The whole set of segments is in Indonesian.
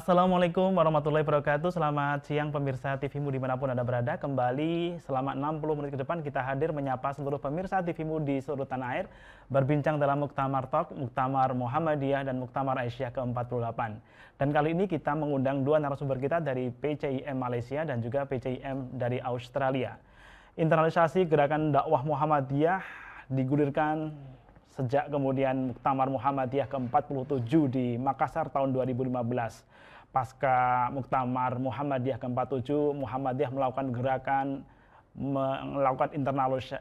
Assalamualaikum warahmatullahi wabarakatuh. Selamat siang pemirsa TVmu di mana pun Anda berada. Kembali selama 60 menit ke depan kita hadir menyapa seluruh pemirsa TVmu di seluruh tanah air. Berbincang dalam Muktamar Talk, Muktamar Muhammadiyah dan Muktamar Aisyah ke-48. Dan kali ini kita mengundang dua narasumber kita dari PCIM Malaysia dan juga PCIM dari Australia. Internalisasi gerakan dakwah Muhammadiyah digulirkan sejak kemudian Muktamar Muhammadiyah ke-47 di Makassar tahun 2015 pasca Muktamar Muhammadiyah ke-47, Muhammadiyah melakukan gerakan melakukan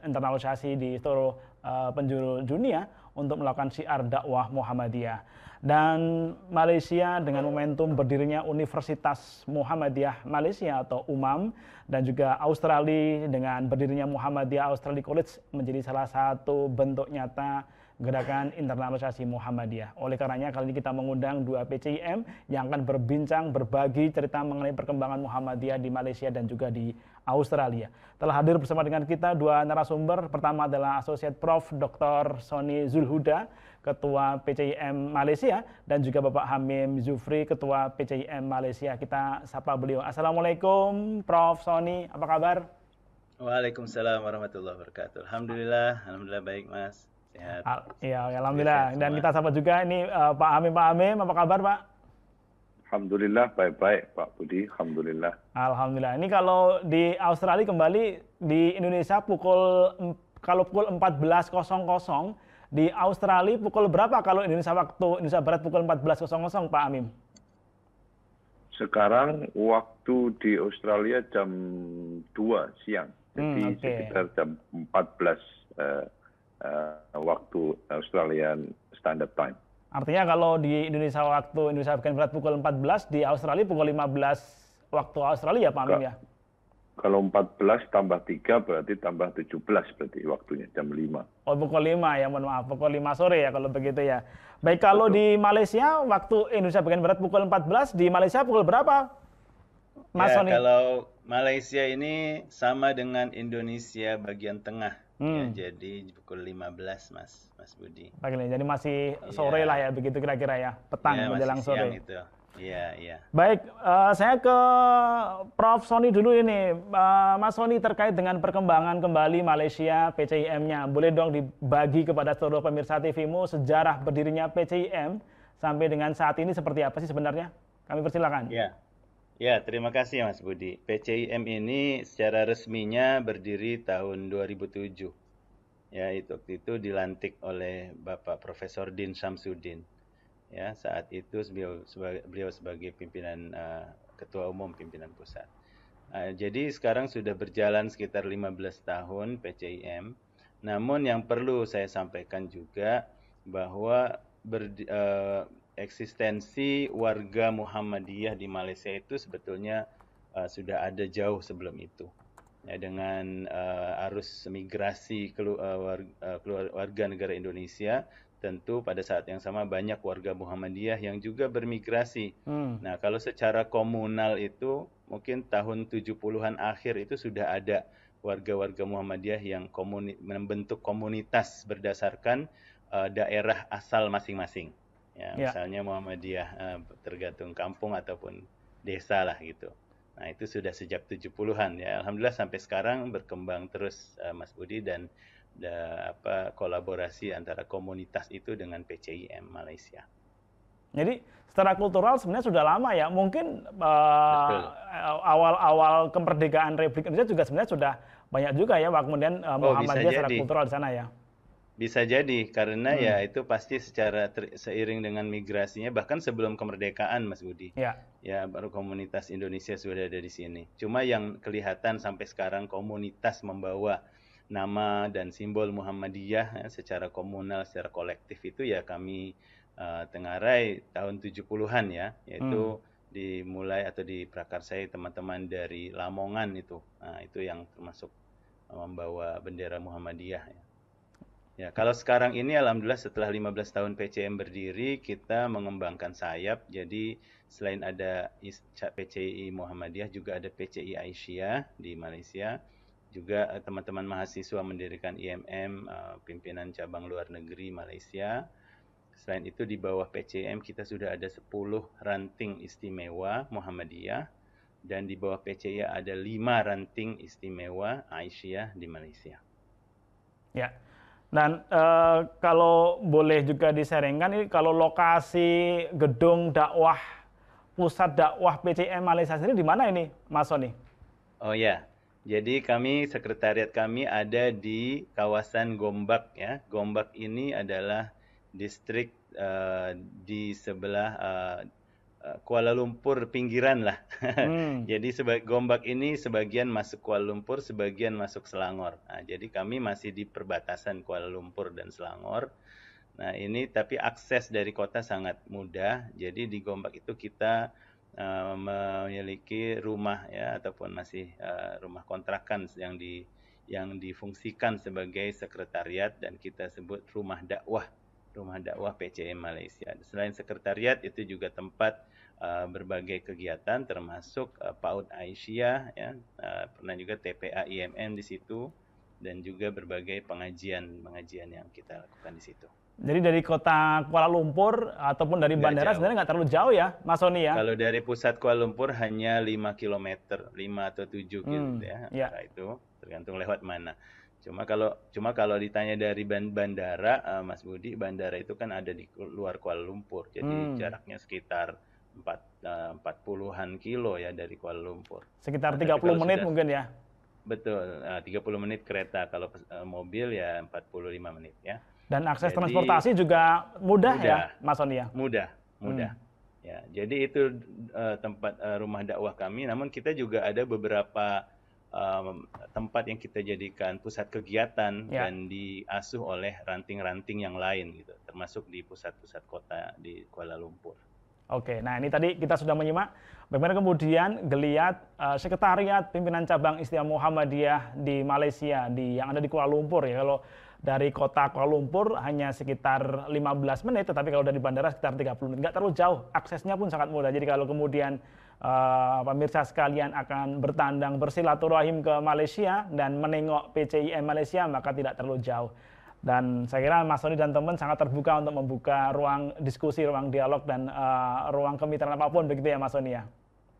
internalisasi di seluruh uh, penjuru dunia untuk melakukan syiar dakwah Muhammadiyah. Dan Malaysia dengan momentum berdirinya Universitas Muhammadiyah Malaysia atau UMAM dan juga Australia dengan berdirinya Muhammadiyah Australia College menjadi salah satu bentuk nyata Gerakan Internalisasi Muhammadiyah. Oleh karenanya kali ini kita mengundang dua PCIM yang akan berbincang, berbagi cerita mengenai perkembangan Muhammadiyah di Malaysia dan juga di Australia. Telah hadir bersama dengan kita dua narasumber. Pertama adalah Asosiat Prof. Dr. Sony Zulhuda, Ketua PCIM Malaysia, dan juga Bapak Hamim Zufri, Ketua PCIM Malaysia. Kita sapa beliau. Assalamualaikum Prof. Sony, apa kabar? Waalaikumsalam warahmatullahi wabarakatuh. Alhamdulillah, alhamdulillah baik Mas. Sehat. Al ya, alhamdulillah. Dan kita sapa juga ini uh, Pak Amim, Pak Amim, apa kabar Pak? Alhamdulillah baik-baik Pak Budi, Alhamdulillah. Alhamdulillah. Ini kalau di Australia kembali di Indonesia pukul kalau pukul 14.00 di Australia pukul berapa kalau Indonesia waktu Indonesia Barat pukul 14.00 Pak Amim? Sekarang waktu di Australia jam 2 siang. Jadi hmm, okay. sekitar jam 14 uh, uh, waktu Australian Standard Time. Artinya kalau di Indonesia waktu Indonesia bagian barat pukul 14, di Australia pukul 15 waktu Australia Pak Amin ya? Kalau 14 tambah 3 berarti tambah 17 berarti waktunya jam 5. Oh pukul 5 ya mohon maaf, pukul 5 sore ya kalau begitu ya. Baik kalau Betul. di Malaysia waktu Indonesia bagian barat pukul 14, di Malaysia pukul berapa? Mas ya, Sony? Kalau Malaysia ini sama dengan Indonesia bagian tengah. Hmm. Ya, jadi pukul 15 Mas, Mas Budi. Pagi jadi masih sore ya. lah ya begitu kira-kira ya, petang ya, menjelang sore. Itu. Iya, iya. Baik, uh, saya ke Prof Sony dulu ini. Uh, Mas Sony terkait dengan perkembangan kembali Malaysia PCIM-nya. Boleh dong dibagi kepada seluruh pemirsa TV-mu sejarah berdirinya PCIM sampai dengan saat ini seperti apa sih sebenarnya? Kami persilakan. Iya. Ya, terima kasih Mas Budi. PCIM ini secara resminya berdiri tahun 2007. Ya, itu waktu itu dilantik oleh Bapak Profesor Din Samsudin. Ya, saat itu beliau sebagai, beliau sebagai pimpinan uh, ketua umum pimpinan pusat. Uh, jadi sekarang sudah berjalan sekitar 15 tahun PCIM. Namun yang perlu saya sampaikan juga bahwa ber, uh, eksistensi warga Muhammadiyah di Malaysia itu sebetulnya uh, sudah ada jauh sebelum itu. Ya, dengan uh, arus migrasi kelu, uh, warga, uh, warga negara Indonesia, tentu pada saat yang sama banyak warga Muhammadiyah yang juga bermigrasi. Hmm. Nah, kalau secara komunal itu mungkin tahun 70-an akhir itu sudah ada warga-warga Muhammadiyah yang komuni membentuk komunitas berdasarkan uh, daerah asal masing-masing ya, ya. misalnya Muhammadiyah uh, tergantung kampung ataupun desa lah gitu. Nah, itu sudah sejak 70-an ya. Alhamdulillah sampai sekarang berkembang terus uh, Mas Budi dan da, apa kolaborasi antara komunitas itu dengan PCIM Malaysia. Jadi secara kultural sebenarnya sudah lama ya. Mungkin uh, awal-awal kemerdekaan Republik Indonesia juga sebenarnya sudah banyak juga ya kemudian uh, Muhammadiyah oh, secara kultural di sana ya. Bisa jadi karena ya hmm. ya itu pasti secara ter, seiring dengan migrasinya bahkan sebelum kemerdekaan Mas Budi. Ya. Ya baru komunitas Indonesia sudah ada di sini. Cuma yang kelihatan sampai sekarang komunitas membawa nama dan simbol Muhammadiyah ya, secara komunal, secara kolektif itu ya kami uh, Tengarai tahun 70-an ya, yaitu hmm. dimulai atau diprakarsai teman-teman dari Lamongan itu. Nah, itu yang termasuk membawa bendera Muhammadiyah ya. Ya, kalau sekarang ini alhamdulillah setelah 15 tahun PCM berdiri, kita mengembangkan sayap. Jadi selain ada PCI Muhammadiyah juga ada PCI Aisyah di Malaysia. Juga eh, teman-teman mahasiswa mendirikan IMM eh, pimpinan cabang luar negeri Malaysia. Selain itu di bawah PCM kita sudah ada 10 ranting istimewa Muhammadiyah dan di bawah PCI ada 5 ranting istimewa Aisyah di Malaysia. Ya. Dan uh, kalau boleh juga disaringkan ini kalau lokasi gedung dakwah pusat dakwah PCM Malaysia sendiri di mana ini, Mas Soni? Oh ya, jadi kami sekretariat kami ada di kawasan Gombak ya. Gombak ini adalah distrik uh, di sebelah uh, Kuala Lumpur pinggiran lah. Hmm. jadi sebagai Gombak ini sebagian masuk Kuala Lumpur, sebagian masuk Selangor. Nah, jadi kami masih di perbatasan Kuala Lumpur dan Selangor. Nah, ini tapi akses dari kota sangat mudah. Jadi di Gombak itu kita uh, memiliki rumah ya ataupun masih uh, rumah kontrakan yang di yang difungsikan sebagai sekretariat dan kita sebut rumah dakwah rumah dakwah PCM Malaysia. Selain sekretariat itu juga tempat uh, berbagai kegiatan termasuk uh, PAUD Aisyah ya uh, pernah juga TPA IMM di situ dan juga berbagai pengajian pengajian yang kita lakukan di situ. Jadi dari kota Kuala Lumpur ataupun dari bandara sebenarnya nggak terlalu jauh ya, Mas Sony ya? Kalau dari pusat Kuala Lumpur hanya 5 km, 5 atau 7 hmm, gitu ya. ya. itu tergantung lewat mana. Cuma kalau cuma kalau ditanya dari bandara, uh, Mas Budi, bandara itu kan ada di luar Kuala Lumpur, jadi hmm. jaraknya sekitar empat eh, empat puluhan kilo ya dari Kuala Lumpur. Sekitar nah, 30 menit sudah, mungkin ya? Betul, eh, tiga puluh menit kereta. Kalau uh, mobil ya 45 menit ya. Dan akses jadi, transportasi juga mudah, ya, mudah ya, Mas Sony ya? Mudah, mudah. Hmm. Ya, jadi itu uh, tempat uh, rumah dakwah kami. Namun kita juga ada beberapa um, tempat yang kita jadikan pusat kegiatan ya. dan diasuh oleh ranting-ranting yang lain gitu, termasuk di pusat-pusat kota di Kuala Lumpur. Oke, nah ini tadi kita sudah menyimak bagaimana kemudian geliat uh, sekretariat pimpinan cabang Istimewa Muhammadiyah di Malaysia di yang ada di Kuala Lumpur ya. Kalau dari kota Kuala Lumpur hanya sekitar 15 menit, tetapi kalau dari bandara sekitar 30 menit. Nggak terlalu jauh, aksesnya pun sangat mudah. Jadi kalau kemudian uh, pemirsa sekalian akan bertandang bersilaturahim ke Malaysia dan menengok PCIM Malaysia, maka tidak terlalu jauh. Dan saya kira Mas Sony dan teman sangat terbuka untuk membuka ruang diskusi, ruang dialog, dan uh, ruang kemitraan apa pun begitu ya Mas Sony ya?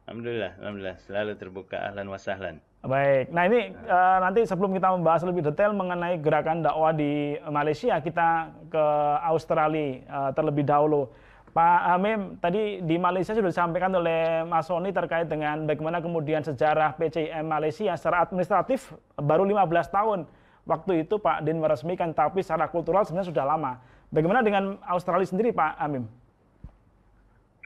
Alhamdulillah, Alhamdulillah. Selalu terbuka, ahlan wa sahlan. Baik, nah ini uh, nanti sebelum kita membahas lebih detail mengenai gerakan dakwah di Malaysia, kita ke Australia uh, terlebih dahulu. Pak Amim, tadi di Malaysia sudah disampaikan oleh Mas Sony terkait dengan bagaimana kemudian sejarah PCIM Malaysia secara administratif baru 15 tahun waktu itu Pak Din meresmikan, tapi secara kultural sebenarnya sudah lama. Bagaimana dengan Australia sendiri Pak Amim?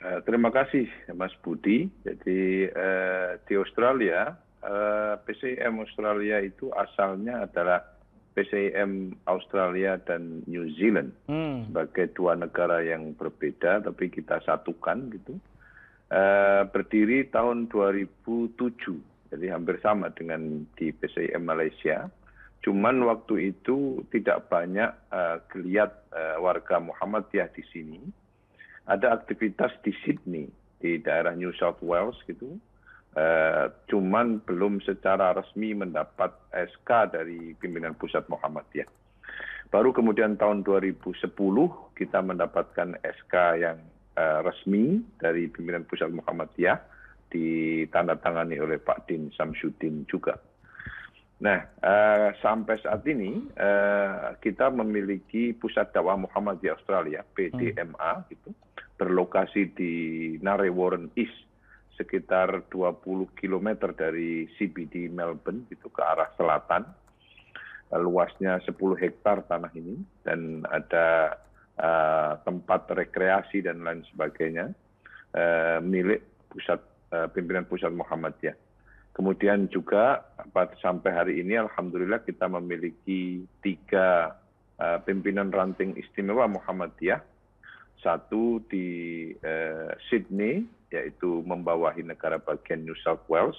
Uh, terima kasih Mas Budi. Jadi uh, di Australia, eh, PCM Australia itu asalnya adalah PCM Australia dan New Zealand hmm. sebagai dua negara yang berbeda, tapi kita satukan gitu. Uh, berdiri tahun 2007, jadi hampir sama dengan di PCM Malaysia cuman waktu itu tidak banyak uh, geliat uh, warga Muhammadiyah di sini. Ada aktivitas di Sydney, di daerah New South Wales gitu. Uh, cuman belum secara resmi mendapat SK dari pimpinan pusat Muhammadiyah. Baru kemudian tahun 2010 kita mendapatkan SK yang uh, resmi dari pimpinan pusat Muhammadiyah ditandatangani oleh Pak Din Samsudin juga. Nah, uh, sampai saat ini uh, kita memiliki pusat dakwah Muhammad di Australia, PDMA, hmm. gitu, berlokasi di Narre Warren East, sekitar 20 km dari CBD Melbourne, gitu ke arah selatan. Uh, luasnya 10 hektar tanah ini dan ada uh, tempat rekreasi dan lain sebagainya uh, milik pusat uh, pimpinan pusat Muhammadiyah kemudian juga sampai hari ini alhamdulillah kita memiliki tiga uh, pimpinan ranting istimewa Muhammadiyah. Satu di uh, Sydney, yaitu membawahi negara bagian New South Wales.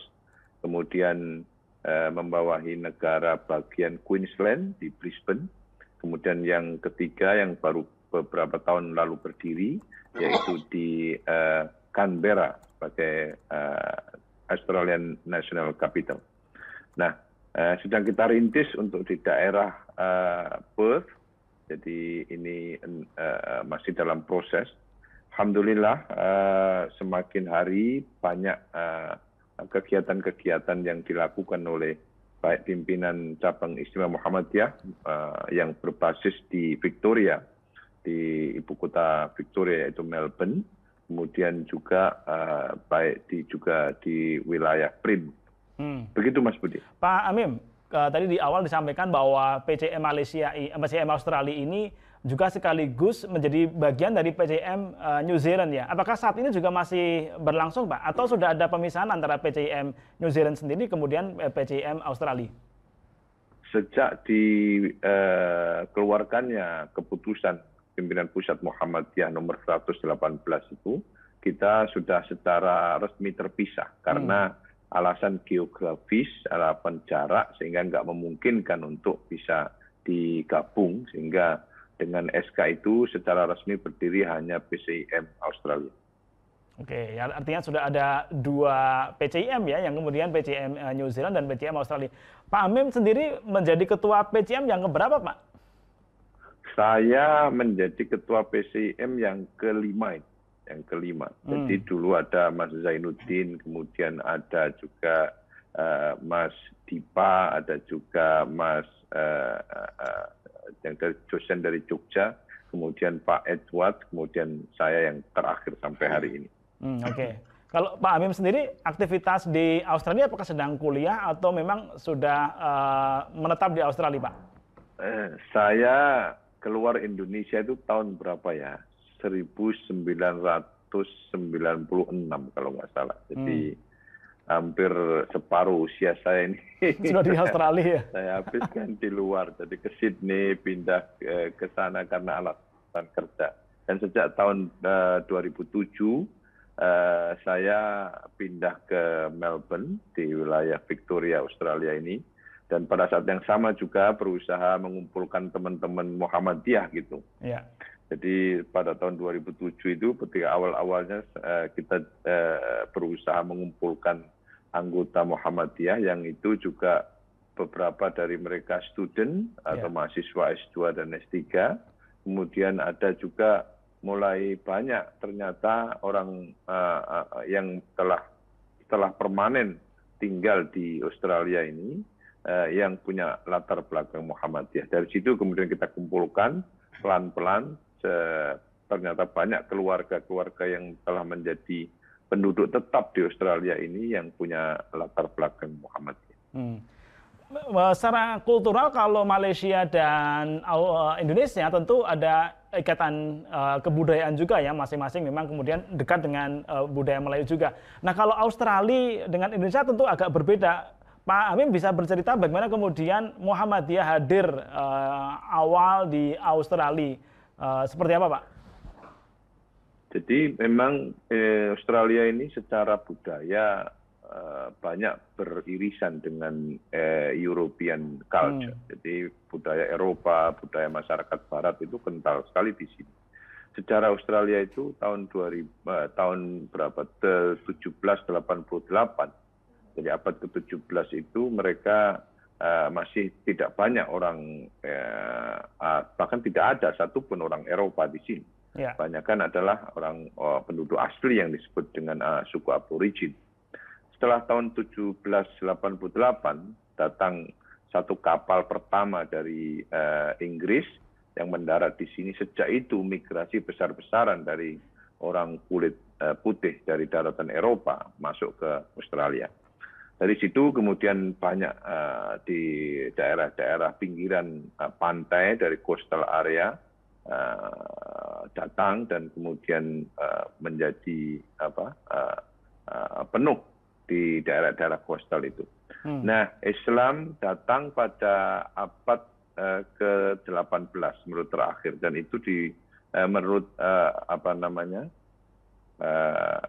Kemudian uh, membawahi negara bagian Queensland di Brisbane. Kemudian yang ketiga yang baru beberapa tahun lalu berdiri, yaitu di uh, Canberra sebagai uh, Australian National Capital. Nah, eh, sedang kita rintis untuk di daerah eh, Perth Jadi ini uh, masih dalam proses. Alhamdulillah uh, semakin hari banyak kegiatan-kegiatan uh, yang dilakukan oleh baik pimpinan cabang istimewa Muhammadiyah uh, yang berbasis di Victoria, di ibu kota Victoria yaitu Melbourne, kemudian juga uh, baik di juga di wilayah Prim. Hmm. Begitu Mas Budi. Pak Amim, uh, tadi di awal disampaikan bahwa PCM Malaysia, PCM Australia ini juga sekaligus menjadi bagian dari PCM uh, New Zealand ya. Apakah saat ini juga masih berlangsung Pak? Atau sudah ada pemisahan antara PCM New Zealand sendiri kemudian PCM Australia? Sejak dikeluarkannya uh, keputusan pimpinan pusat Muhammadiyah nomor 118 itu, kita sudah secara resmi terpisah karena hmm alasan geografis, alasan jarak sehingga nggak memungkinkan untuk bisa digabung sehingga dengan SK itu secara resmi berdiri hanya PCIM Australia. Oke, ya artinya sudah ada dua PCIM ya, yang kemudian PCIM eh, New Zealand dan PCIM Australia. Pak Amim sendiri menjadi ketua PCIM yang keberapa, Pak? Saya menjadi ketua PCIM yang kelima yang kelima. Hmm. Jadi dulu ada Mas Zainuddin, kemudian ada juga uh, Mas Dipa, ada juga Mas uh, uh, yang dari dosen dari Jogja, kemudian Pak Edward, kemudian saya yang terakhir sampai hari ini. Hmm, Oke. Okay. Kalau Pak Amim sendiri aktivitas di Australia apakah sedang kuliah atau memang sudah uh, menetap di Australia, Pak? Eh, saya keluar Indonesia itu tahun berapa ya? 1996 kalau nggak salah. Jadi hmm. Hampir separuh usia saya ini. Sudah di Australia ya? saya habiskan di luar. Jadi ke Sydney, pindah ke sana karena alasan kerja. Dan sejak tahun uh, 2007, uh, saya pindah ke Melbourne di wilayah Victoria, Australia ini. Dan pada saat yang sama juga berusaha mengumpulkan teman-teman Muhammadiyah gitu. Ya jadi pada tahun 2007 itu ketika awal-awalnya uh, kita uh, berusaha mengumpulkan anggota Muhammadiyah yang itu juga beberapa dari mereka student atau yeah. mahasiswa S2 dan S3. Kemudian ada juga mulai banyak ternyata orang uh, uh, yang telah telah permanen tinggal di Australia ini uh, yang punya latar belakang Muhammadiyah. Dari situ kemudian kita kumpulkan pelan-pelan ternyata banyak keluarga-keluarga yang telah menjadi penduduk tetap di Australia ini yang punya latar belakang Muhammadiyah. Hmm. Secara kultural kalau Malaysia dan uh, Indonesia tentu ada ikatan uh, kebudayaan juga ya masing-masing memang kemudian dekat dengan uh, budaya Melayu juga. Nah kalau Australia dengan Indonesia tentu agak berbeda. Pak Amin bisa bercerita bagaimana kemudian Muhammadiyah hadir uh, awal di Australia Uh, seperti apa, Pak? Jadi memang eh, Australia ini secara budaya eh, banyak beririsan dengan eh, European culture. Hmm. Jadi budaya Eropa, budaya masyarakat Barat itu kental sekali di sini. Secara Australia itu tahun 2000 eh, tahun berapa? 1788. Jadi abad ke-17 itu mereka uh, masih tidak banyak orang, uh, bahkan tidak ada satupun orang Eropa di sini. Yeah. Banyak kan adalah orang uh, penduduk asli yang disebut dengan uh, suku aborigin. Setelah tahun 1788 datang satu kapal pertama dari uh, Inggris yang mendarat di sini. Sejak itu migrasi besar-besaran dari orang kulit uh, putih dari daratan Eropa masuk ke Australia. Dari situ kemudian banyak uh, di daerah-daerah pinggiran uh, pantai dari coastal area uh, datang dan kemudian uh, menjadi apa uh, uh, penuh di daerah-daerah coastal itu. Hmm. Nah, Islam datang pada abad uh, ke-18 menurut terakhir dan itu di uh, menurut uh, apa namanya uh,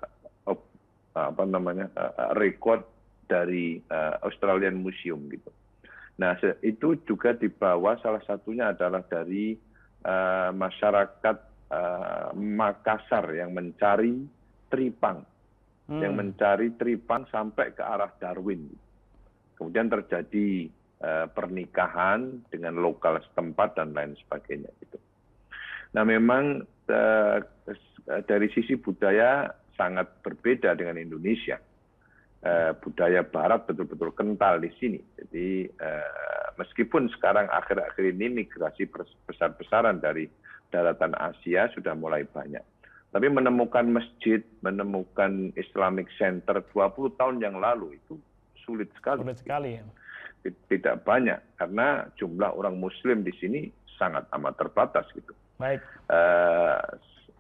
apa namanya uh, rekod dari uh, Australian Museum gitu. Nah itu juga dibawa salah satunya adalah dari uh, masyarakat uh, Makassar yang mencari tripang, hmm. yang mencari tripang sampai ke arah Darwin. Kemudian terjadi uh, pernikahan dengan lokal setempat dan lain sebagainya gitu. Nah memang uh, dari sisi budaya sangat berbeda dengan Indonesia. Uh, budaya Barat betul-betul kental di sini. Jadi uh, meskipun sekarang akhir-akhir ini migrasi besar-besaran dari daratan Asia sudah mulai banyak. Tapi menemukan masjid, menemukan Islamic Center 20 tahun yang lalu itu sulit sekali. Sulit sekali ya. Tidak banyak karena jumlah orang Muslim di sini sangat amat terbatas gitu. Baik. Uh,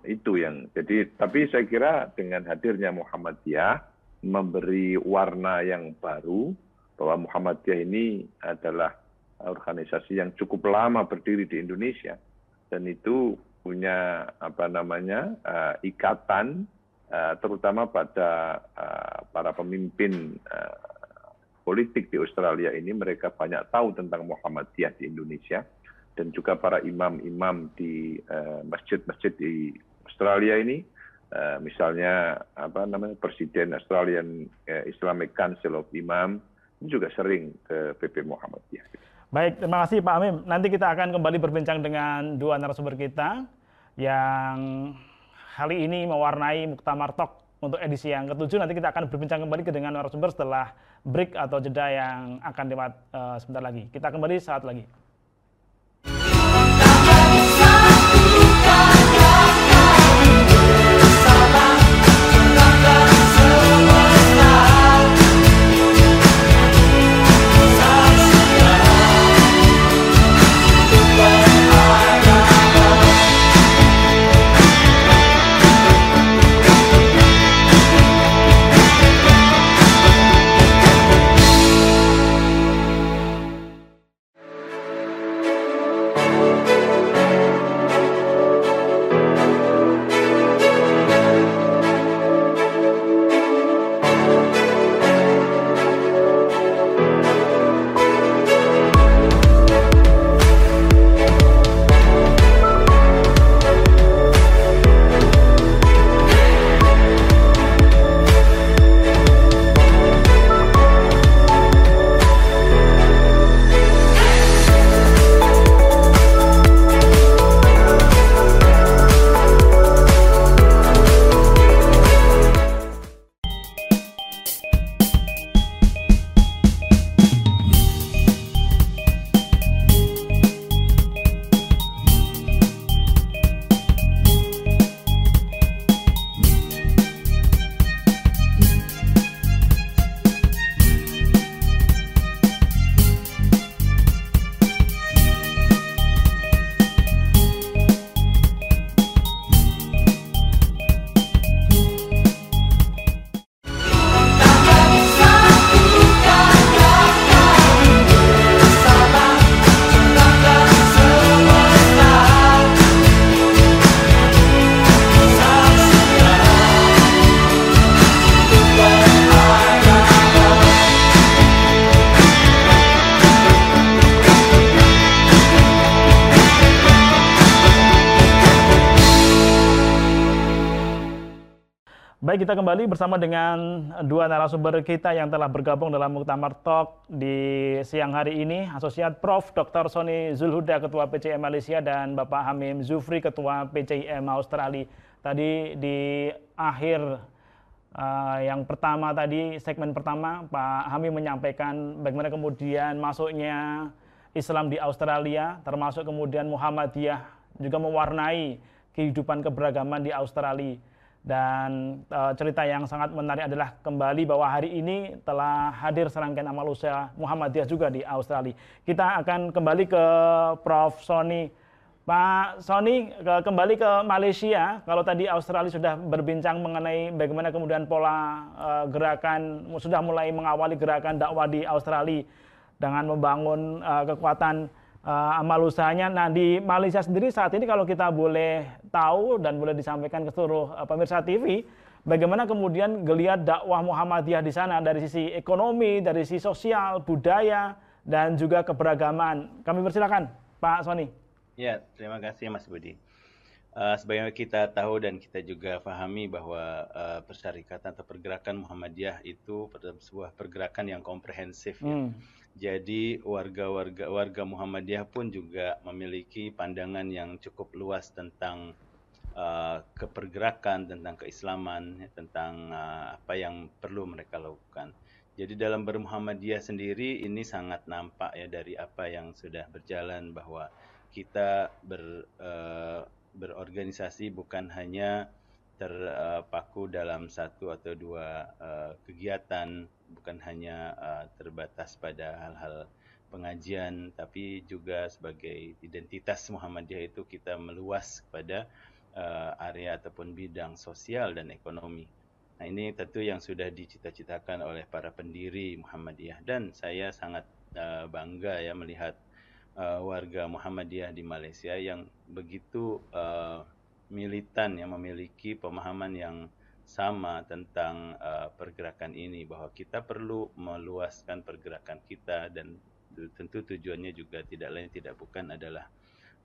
itu yang jadi tapi saya kira dengan hadirnya Muhammadiyah memberi warna yang baru bahwa Muhammadiyah ini adalah organisasi yang cukup lama berdiri di Indonesia dan itu punya apa namanya uh, ikatan uh, terutama pada uh, para pemimpin politik di Australia ini mereka banyak tahu tentang Muhammadiyah di Indonesia dan juga para imam-imam di masjid-masjid di Australia ini, misalnya apa namanya Presiden Australian Islamic Council of Imam ini juga sering ke PP Muhammadiyah. Baik, terima kasih Pak Amim. Nanti kita akan kembali berbincang dengan dua narasumber kita yang kali ini mewarnai Muktamar Talk untuk edisi yang ketujuh. Nanti kita akan berbincang kembali dengan narasumber setelah break atau jeda yang akan lewat uh, sebentar lagi. Kita kembali saat lagi. Baik, kita kembali bersama dengan dua narasumber kita yang telah bergabung dalam Muktamar Talk di siang hari ini. Asosiat Prof. Dr. Sony Zulhuda, Ketua PCM Malaysia, dan Bapak Hamim Zufri, Ketua PCIM Australia. Tadi di akhir uh, yang pertama tadi, segmen pertama, Pak Hamim menyampaikan bagaimana kemudian masuknya Islam di Australia, termasuk kemudian Muhammadiyah juga mewarnai kehidupan keberagaman di Australia. Dan e, cerita yang sangat menarik adalah kembali bahwa hari ini telah hadir serangkaian amal usaha Muhammadiyah juga di Australia. Kita akan kembali ke Prof. Sony. Pak Sony, ke, kembali ke Malaysia. Kalau tadi Australia sudah berbincang mengenai bagaimana kemudian pola e, gerakan, sudah mulai mengawali gerakan dakwah di Australia dengan membangun e, kekuatan uh, amal usahanya. Nah di Malaysia sendiri saat ini kalau kita boleh tahu dan boleh disampaikan ke seluruh uh, pemirsa TV, bagaimana kemudian geliat dakwah Muhammadiyah di sana dari sisi ekonomi, dari sisi sosial, budaya, dan juga keberagaman. Kami persilakan Pak Sony. Ya, terima kasih Mas Budi. Uh, sebagaimana kita tahu dan kita juga pahami bahwa uh, persyarikatan atau pergerakan Muhammadiyah itu sebuah pergerakan yang komprehensif ya. hmm. ya Jadi warga-warga warga Muhammadiyah pun juga memiliki pandangan yang cukup luas tentang uh, kepergerakan, tentang keislaman, tentang uh, apa yang perlu mereka lakukan. Jadi dalam bermuhammadiyah sendiri ini sangat nampak ya dari apa yang sudah berjalan bahwa kita ber, uh, berorganisasi bukan hanya terpaku dalam satu atau dua uh, kegiatan, bukan hanya uh, terbatas pada hal-hal pengajian, tapi juga sebagai identitas Muhammadiyah itu kita meluas kepada uh, area ataupun bidang sosial dan ekonomi. Nah ini tentu yang sudah dicita-citakan oleh para pendiri Muhammadiyah dan saya sangat uh, bangga ya melihat uh, warga Muhammadiyah di Malaysia yang begitu uh, militan yang memiliki pemahaman yang sama tentang uh, pergerakan ini bahwa kita perlu meluaskan pergerakan kita dan tentu tujuannya juga tidak lain tidak bukan adalah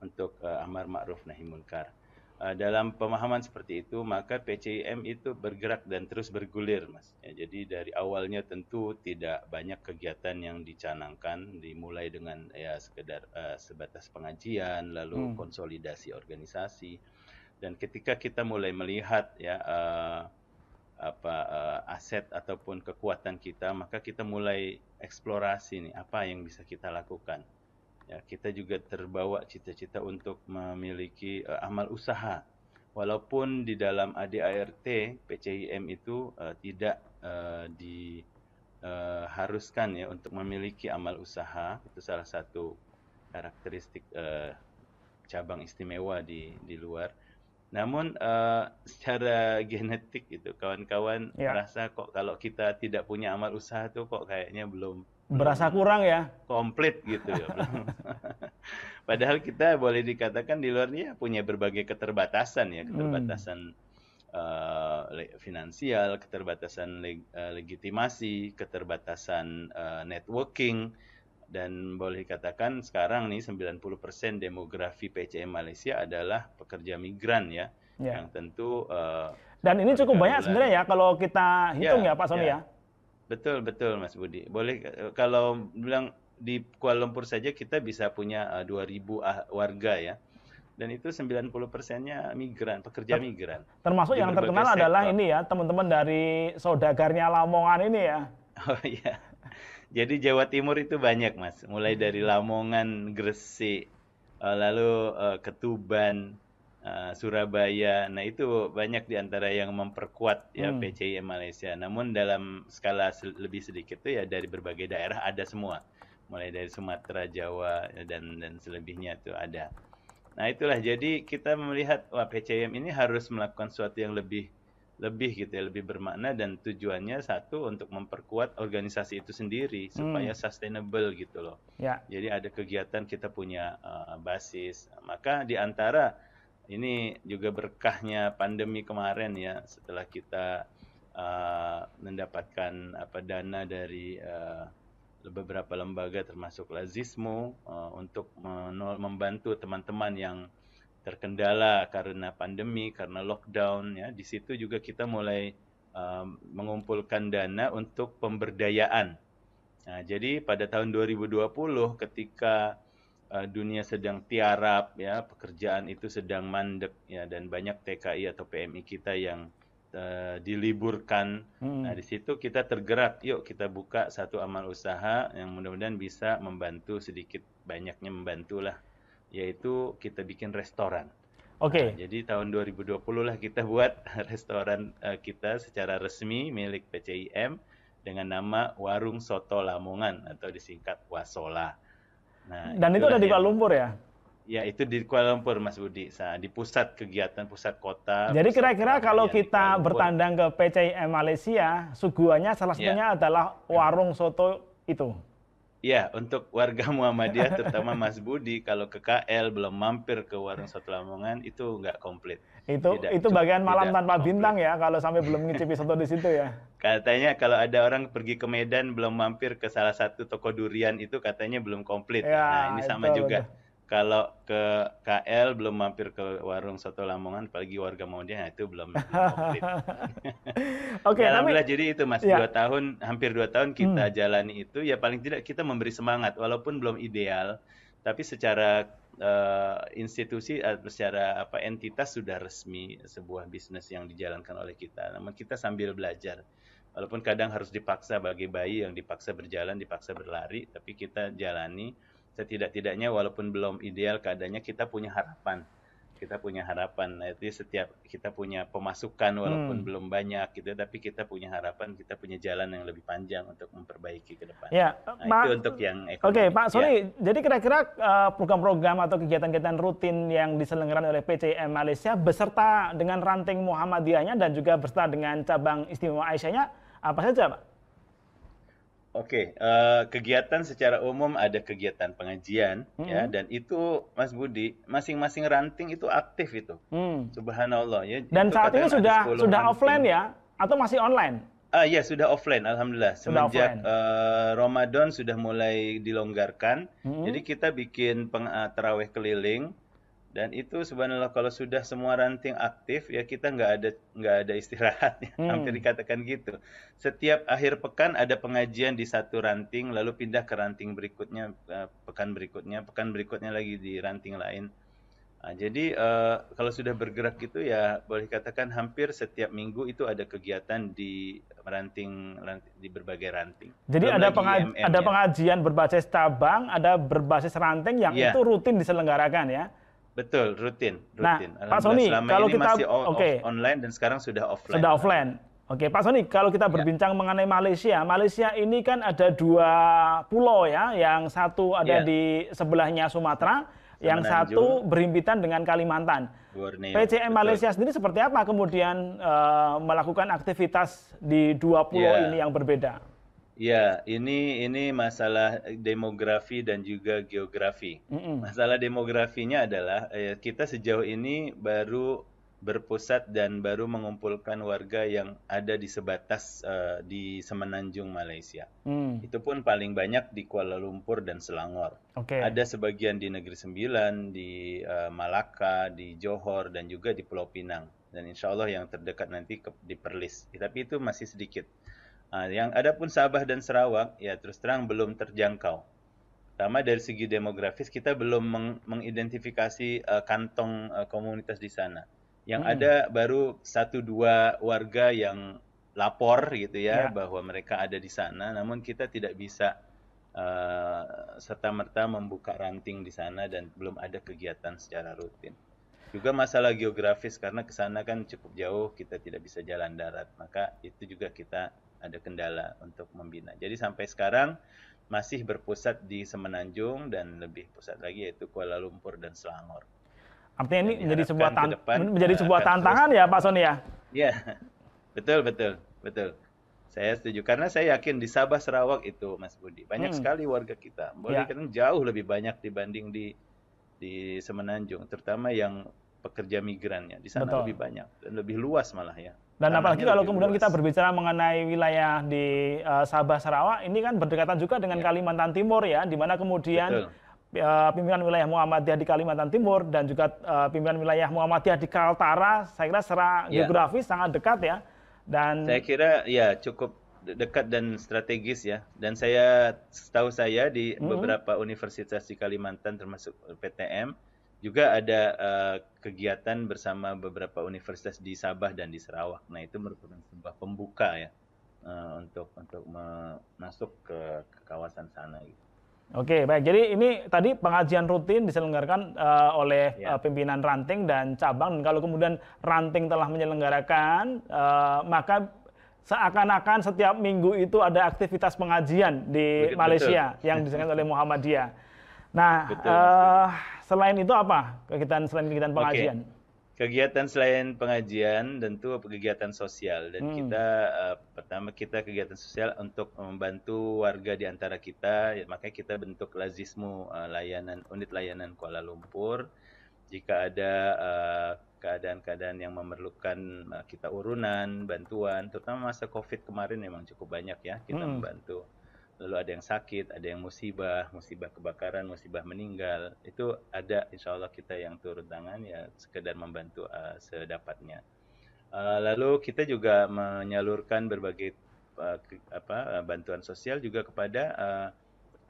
untuk uh, amar ma'ruf nahi munkar. Uh, dalam pemahaman seperti itu maka PCIM itu bergerak dan terus bergulir Mas. Ya, jadi dari awalnya tentu tidak banyak kegiatan yang dicanangkan dimulai dengan ya sekedar uh, sebatas pengajian lalu hmm. konsolidasi organisasi dan ketika kita mulai melihat ya uh, apa uh, aset ataupun kekuatan kita maka kita mulai eksplorasi nih apa yang bisa kita lakukan. Ya kita juga terbawa cita-cita untuk memiliki uh, amal usaha. Walaupun di dalam ADART PCIM itu uh, tidak uh, diharuskan uh, ya untuk memiliki amal usaha. Itu salah satu karakteristik uh, cabang istimewa di di luar namun uh, secara genetik itu kawan-kawan ya. merasa kok kalau kita tidak punya amal usaha tuh kok kayaknya belum berasa belum kurang ya komplit gitu ya padahal kita boleh dikatakan di luarnya punya berbagai keterbatasan ya keterbatasan hmm. uh, finansial keterbatasan leg, uh, legitimasi keterbatasan uh, networking dan boleh dikatakan sekarang nih 90% demografi PCM Malaysia adalah pekerja migran ya, ya. yang tentu uh, dan ini cukup banyak sebenarnya ya kalau kita hitung ya, ya Pak Sony ya. ya. Betul betul Mas Budi. Boleh kalau bilang di Kuala Lumpur saja kita bisa punya uh, 2000 warga ya. Dan itu 90 persennya migran, pekerja migran. Termasuk yang terkenal sektor. adalah ini ya, teman-teman dari saudagarnya Lamongan ini ya. Oh iya. Jadi Jawa Timur itu banyak mas, mulai dari Lamongan, Gresik, uh, lalu uh, Ketuban, uh, Surabaya. Nah itu banyak di antara yang memperkuat ya hmm. PCI Malaysia. Namun dalam skala lebih sedikit itu ya dari berbagai daerah ada semua, mulai dari Sumatera, Jawa dan dan selebihnya itu ada. Nah itulah jadi kita melihat wah PCM ini harus melakukan sesuatu yang lebih lebih gitu ya lebih bermakna dan tujuannya satu untuk memperkuat organisasi itu sendiri hmm. supaya sustainable gitu loh. Ya. Jadi ada kegiatan kita punya uh, basis. Maka di antara ini juga berkahnya pandemi kemarin ya setelah kita uh, mendapatkan apa dana dari uh, beberapa lembaga termasuk Lazismo uh, untuk membantu teman-teman yang terkendala karena pandemi, karena lockdown ya. Di situ juga kita mulai um, mengumpulkan dana untuk pemberdayaan. Nah, jadi pada tahun 2020 ketika uh, dunia sedang tiarap ya, pekerjaan itu sedang mandek ya dan banyak TKI atau PMI kita yang uh, diliburkan. Hmm. Nah, di situ kita tergerak, yuk kita buka satu amal usaha yang mudah-mudahan bisa membantu sedikit banyaknya membantulah yaitu kita bikin restoran. Oke. Okay. Nah, jadi tahun 2020 lah kita buat restoran uh, kita secara resmi milik PCIM dengan nama Warung Soto Lamongan atau disingkat Wasola. Nah, Dan itu ada di Kuala Lumpur ya? Ya, itu di Kuala Lumpur Mas Budi, di pusat kegiatan pusat kota. Jadi kira-kira kalau kita bertandang ke PCIM Malaysia, suguhannya salah ya. satunya ya. adalah warung soto itu. Ya, untuk warga Muhammadiyah terutama Mas Budi kalau ke KL belum mampir ke warung soto Lamongan itu nggak komplit. Itu tidak, itu bagian malam tanpa komplit. bintang ya kalau sampai belum ngicipi soto di situ ya. Katanya kalau ada orang pergi ke Medan belum mampir ke salah satu toko durian itu katanya belum komplit. Ya, nah, ini sama juga. Betul. Kalau ke KL belum mampir ke warung soto Lamongan, apalagi warga Maundian nah, itu belum komplit. Oke, ya, alhamdulillah tapi, jadi itu mas ya. dua tahun, hampir dua tahun kita hmm. jalani itu ya paling tidak kita memberi semangat walaupun belum ideal, tapi secara uh, institusi atau secara apa entitas sudah resmi sebuah bisnis yang dijalankan oleh kita. Namun kita sambil belajar. Walaupun kadang harus dipaksa bagi bayi yang dipaksa berjalan, dipaksa berlari, tapi kita jalani setidak-tidaknya walaupun belum ideal keadaannya kita punya harapan kita punya harapan nah, itu setiap kita punya pemasukan walaupun hmm. belum banyak gitu tapi kita punya harapan kita punya jalan yang lebih panjang untuk memperbaiki ke depan ya nah, Pak, itu untuk yang ekonomi. Oke Pak Sony ya. jadi kira-kira uh, program-program atau kegiatan-kegiatan rutin yang diselenggarakan oleh PCM Malaysia beserta dengan ranting Muhammadiyahnya dan juga beserta dengan cabang istimewa Aisyahnya apa saja Pak? Oke, uh, kegiatan secara umum ada kegiatan pengajian mm -hmm. ya dan itu Mas Budi masing-masing ranting itu aktif itu. Mm. Subhanallah ya. Dan saat ini sudah sudah ranting. offline ya atau masih online? Ah ya sudah offline alhamdulillah. Semenjak offline. Uh, Ramadan sudah mulai dilonggarkan. Mm -hmm. Jadi kita bikin peng, uh, terawih keliling dan itu sebenarnya kalau sudah semua ranting aktif ya kita nggak ada nggak ada istirahatnya. Hmm. hampir dikatakan gitu. Setiap akhir pekan ada pengajian di satu ranting lalu pindah ke ranting berikutnya uh, pekan berikutnya pekan berikutnya lagi di ranting lain. Nah, jadi uh, kalau sudah bergerak gitu ya boleh katakan hampir setiap minggu itu ada kegiatan di ranting, ranting di berbagai ranting. Jadi Belum ada pengaj ada pengajian berbasis cabang ada berbasis ranting yang yeah. itu rutin diselenggarakan ya Betul, rutin, rutin. Nah, Pak Sony, kalau kita masih okay. online dan sekarang sudah offline. Sudah offline. Oke, Pak Sony, kalau kita ya. berbincang ya. mengenai Malaysia, Malaysia ini kan ada dua pulau ya, yang satu ada ya. di sebelahnya Sumatera, yang satu berhimpitan dengan Kalimantan. Borneo, PCM betul. Malaysia sendiri seperti apa kemudian uh, melakukan aktivitas di dua pulau ya. ini yang berbeda? Ya, ini ini masalah demografi dan juga geografi. Mm -mm. Masalah demografinya adalah eh, kita sejauh ini baru berpusat dan baru mengumpulkan warga yang ada di sebatas uh, di Semenanjung Malaysia. Mm. Itu pun paling banyak di Kuala Lumpur dan Selangor. Okay. Ada sebagian di Negeri Sembilan, di uh, Malaka, di Johor dan juga di Pulau Pinang. Dan insya Allah yang terdekat nanti ke, di Perlis. Tapi itu masih sedikit. Nah, yang ada pun Sabah dan Sarawak ya terus terang belum terjangkau. Pertama dari segi demografis kita belum meng mengidentifikasi uh, kantong uh, komunitas di sana. Yang hmm. ada baru satu dua warga yang lapor gitu ya, ya bahwa mereka ada di sana, namun kita tidak bisa uh, serta merta membuka ranting di sana dan belum ada kegiatan secara rutin. Juga masalah geografis karena ke sana kan cukup jauh, kita tidak bisa jalan darat, maka itu juga kita ada kendala untuk membina. Jadi sampai sekarang masih berpusat di Semenanjung dan lebih pusat lagi yaitu Kuala Lumpur dan Selangor. Artinya ini menjadi sebuah tan depan, menjadi sebuah tantangan terus, ya Pak Sony ya? Iya, betul betul betul. Saya setuju karena saya yakin di Sabah Sarawak itu Mas Budi banyak hmm. sekali warga kita. Boleh ya. jauh lebih banyak dibanding di di Semenanjung, terutama yang pekerja migrannya di sana Betul. lebih banyak dan lebih luas malah ya. Dan apalagi kalau kemudian luas. kita berbicara mengenai wilayah di uh, Sabah Sarawak, ini kan berdekatan juga dengan ya. Kalimantan Timur ya, di mana kemudian uh, pimpinan wilayah Muhammadiyah di Kalimantan Timur dan juga uh, pimpinan wilayah Muhammadiyah di Kaltara, saya kira secara ya. geografis sangat dekat ya. Dan saya kira ya cukup dekat dan strategis ya. Dan saya setahu saya di hmm. beberapa universitas di Kalimantan termasuk PTM juga ada uh, kegiatan bersama beberapa universitas di Sabah dan di Sarawak. Nah itu merupakan sebuah pembuka ya uh, untuk untuk masuk ke, ke kawasan sana. Gitu. Oke baik. Jadi ini tadi pengajian rutin diselenggarakan uh, oleh ya. uh, pimpinan ranting dan cabang. Dan kalau kemudian ranting telah menyelenggarakan, uh, maka seakan-akan setiap minggu itu ada aktivitas pengajian di betul, Malaysia betul. yang diselenggarakan oleh Muhammadiyah. Nah, betul, uh, selain itu apa kegiatan selain kegiatan pengajian? Okay. Kegiatan selain pengajian tentu kegiatan sosial dan hmm. kita uh, pertama kita kegiatan sosial untuk membantu warga di antara kita, ya, makanya kita bentuk lazismu uh, layanan unit layanan Kuala Lumpur. Jika ada uh, keadaan-keadaan yang memerlukan uh, kita urunan, bantuan, terutama masa Covid kemarin memang cukup banyak ya kita hmm. membantu lalu ada yang sakit, ada yang musibah, musibah kebakaran, musibah meninggal, itu ada insya Allah kita yang turun tangan ya sekedar membantu uh, sedapatnya. Uh, lalu kita juga menyalurkan berbagai uh, ke, apa uh, bantuan sosial juga kepada uh,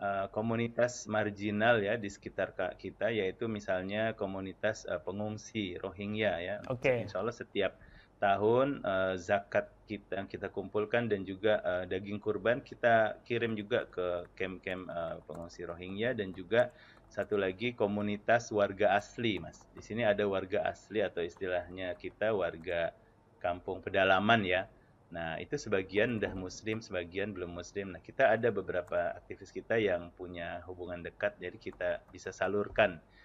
uh, komunitas marginal ya di sekitar kita yaitu misalnya komunitas uh, pengungsi Rohingya ya. Okay. Insya Allah setiap tahun uh, zakat kita yang kita kumpulkan dan juga uh, daging kurban kita kirim juga ke camp-camp uh, pengungsi Rohingya dan juga satu lagi komunitas warga asli mas. Di sini ada warga asli atau istilahnya kita warga kampung pedalaman ya. Nah itu sebagian udah muslim sebagian belum muslim. Nah kita ada beberapa aktivis kita yang punya hubungan dekat jadi kita bisa salurkan Eh,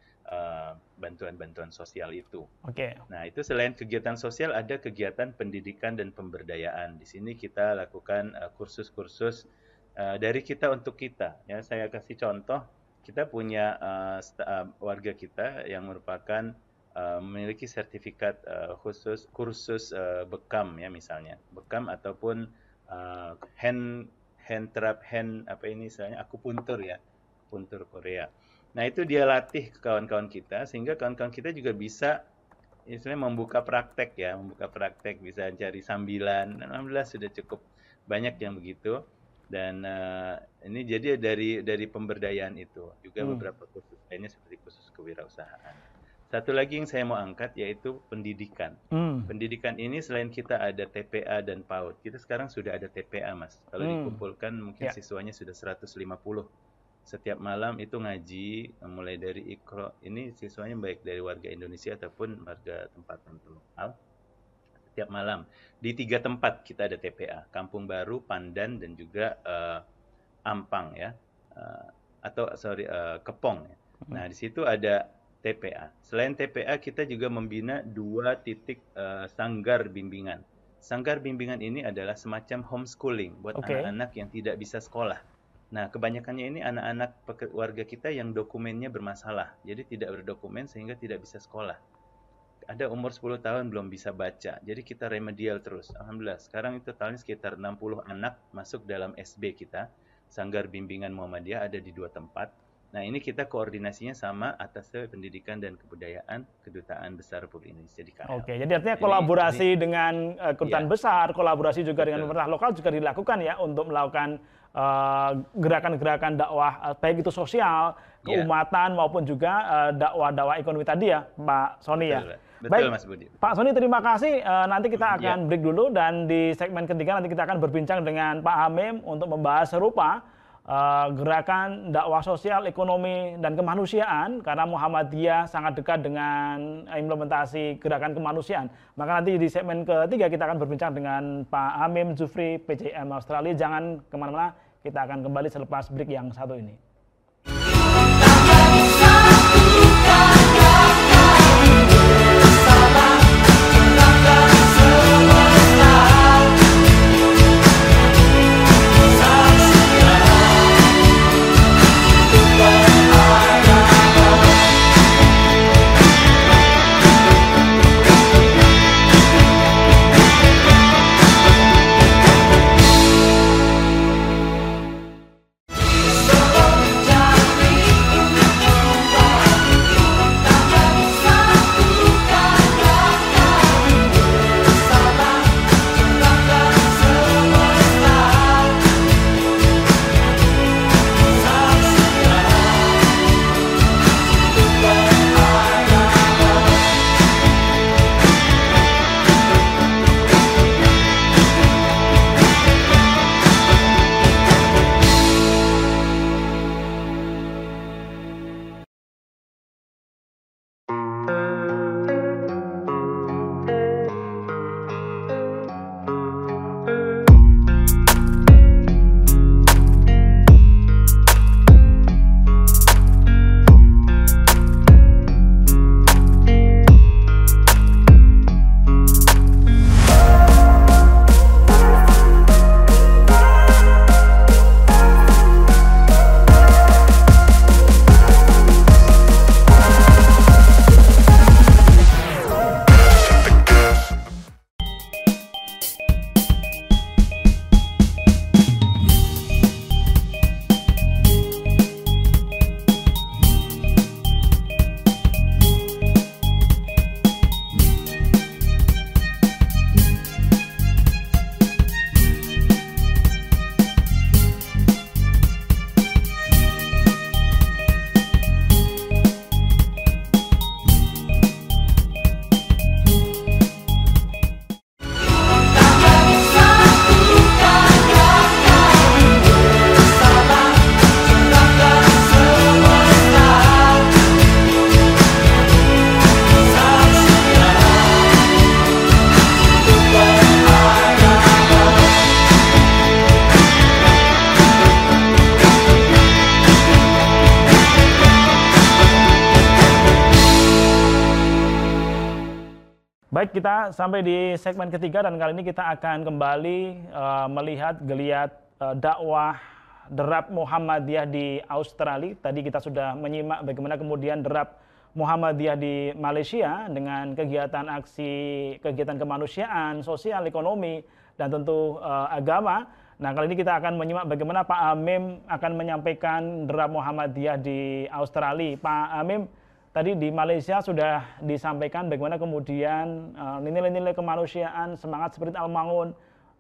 bantuan-bantuan uh, sosial itu. Oke. Okay. Nah itu selain kegiatan sosial ada kegiatan pendidikan dan pemberdayaan. Di sini kita lakukan eh, kursus-kursus uh, uh, dari kita untuk kita. Ya saya kasih contoh. Kita punya uh, uh, warga kita yang merupakan uh, memiliki sertifikat uh, khusus kursus uh, bekam ya misalnya bekam ataupun uh, hand hand trap hand apa ini istilahnya akupuntur ya akupuntur Korea. Nah itu dia latih ke kawan-kawan kita sehingga kawan-kawan kita juga bisa istilahnya membuka praktek ya, membuka praktek bisa cari sambilan. Alhamdulillah sudah cukup banyak yang begitu dan uh, ini jadi dari dari pemberdayaan itu juga hmm. beberapa khusus lainnya seperti khusus kewirausahaan. Satu lagi yang saya mau angkat yaitu pendidikan. Hmm. Pendidikan ini selain kita ada TPA dan PAUD, kita sekarang sudah ada TPA mas. Kalau hmm. dikumpulkan mungkin yeah. siswanya sudah 150 setiap malam itu ngaji mulai dari ikro ini siswanya baik dari warga Indonesia ataupun warga tempat lokal setiap malam. Di tiga tempat kita ada TPA Kampung Baru Pandan dan juga uh, Ampang ya. Uh, atau sorry uh, Kepong ya. Hmm. nah di situ ada TPA selain TPA kita juga membina dua titik uh, sanggar bimbingan. Sanggar bimbingan ini adalah semacam homeschooling buat anak-anak okay. yang tidak bisa sekolah Nah, kebanyakannya ini anak-anak warga kita yang dokumennya bermasalah. Jadi tidak berdokumen sehingga tidak bisa sekolah. Ada umur 10 tahun belum bisa baca. Jadi kita remedial terus. Alhamdulillah. Sekarang itu totalnya sekitar 60 anak masuk dalam SB kita. Sanggar Bimbingan Muhammadiyah ada di dua tempat. Nah, ini kita koordinasinya sama atas pendidikan dan kebudayaan Kedutaan Besar Republik Indonesia di KL. Oke, jadi artinya kolaborasi ini, dengan uh, kedutaan ya, besar, kolaborasi juga betul. dengan pemerintah lokal juga dilakukan ya untuk melakukan gerakan-gerakan uh, dakwah uh, baik itu sosial, iya. keumatan yeah. maupun juga uh, dakwah-dakwah ekonomi tadi ya, Pak Sony ya. Betul, baik, Mas Budi. Pak Sony terima kasih. Uh, nanti kita iya. akan yeah. break dulu dan di segmen ketiga nanti kita akan berbincang dengan Pak Hamim untuk membahas serupa uh, gerakan dakwah sosial, ekonomi dan kemanusiaan karena Muhammadiyah sangat dekat dengan implementasi gerakan kemanusiaan. Maka nanti di segmen ketiga kita akan berbincang dengan Pak Hamim Zufri PJM Australia. Jangan ke mana-mana kita akan kembali selepas break yang satu ini. Kita sampai di segmen ketiga dan kali ini kita akan kembali uh, melihat geliat uh, dakwah derap Muhammadiyah di Australia. Tadi kita sudah menyimak bagaimana kemudian derap Muhammadiyah di Malaysia dengan kegiatan aksi, kegiatan kemanusiaan, sosial, ekonomi, dan tentu uh, agama. Nah, kali ini kita akan menyimak bagaimana Pak Amim akan menyampaikan derap Muhammadiyah di Australia. Pak Amim, tadi di Malaysia sudah disampaikan bagaimana kemudian eh, nilai-nilai uh, kemanusiaan, semangat seperti Al-Mangun,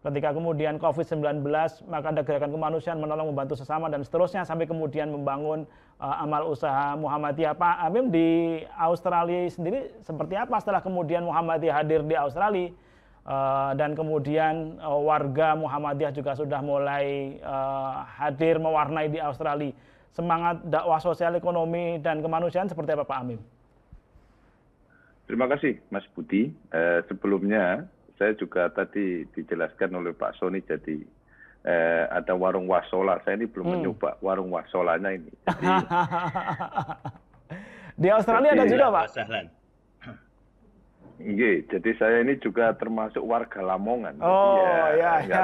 ketika kemudian COVID-19 maka ada gerakan kemanusiaan menolong membantu sesama dan seterusnya sampai kemudian membangun uh, amal usaha Muhammadiyah. Pak Amim di Australia sendiri seperti apa setelah kemudian Muhammadiyah hadir di Australia uh, dan kemudian uh, warga Muhammadiyah juga sudah mulai uh, hadir mewarnai di Australia semangat dakwah sosial ekonomi dan kemanusiaan seperti apa Pak Amin? Terima kasih Mas Budi. Eh, sebelumnya saya juga tadi dijelaskan oleh Pak Sony jadi eh, ada warung wasola. Saya ini belum hmm. mencoba warung wasolanya ini. Jadi, Di Australia jadi, ada juga Pak? Iya, jadi saya ini juga termasuk warga Lamongan. Oh jadi ya. ya.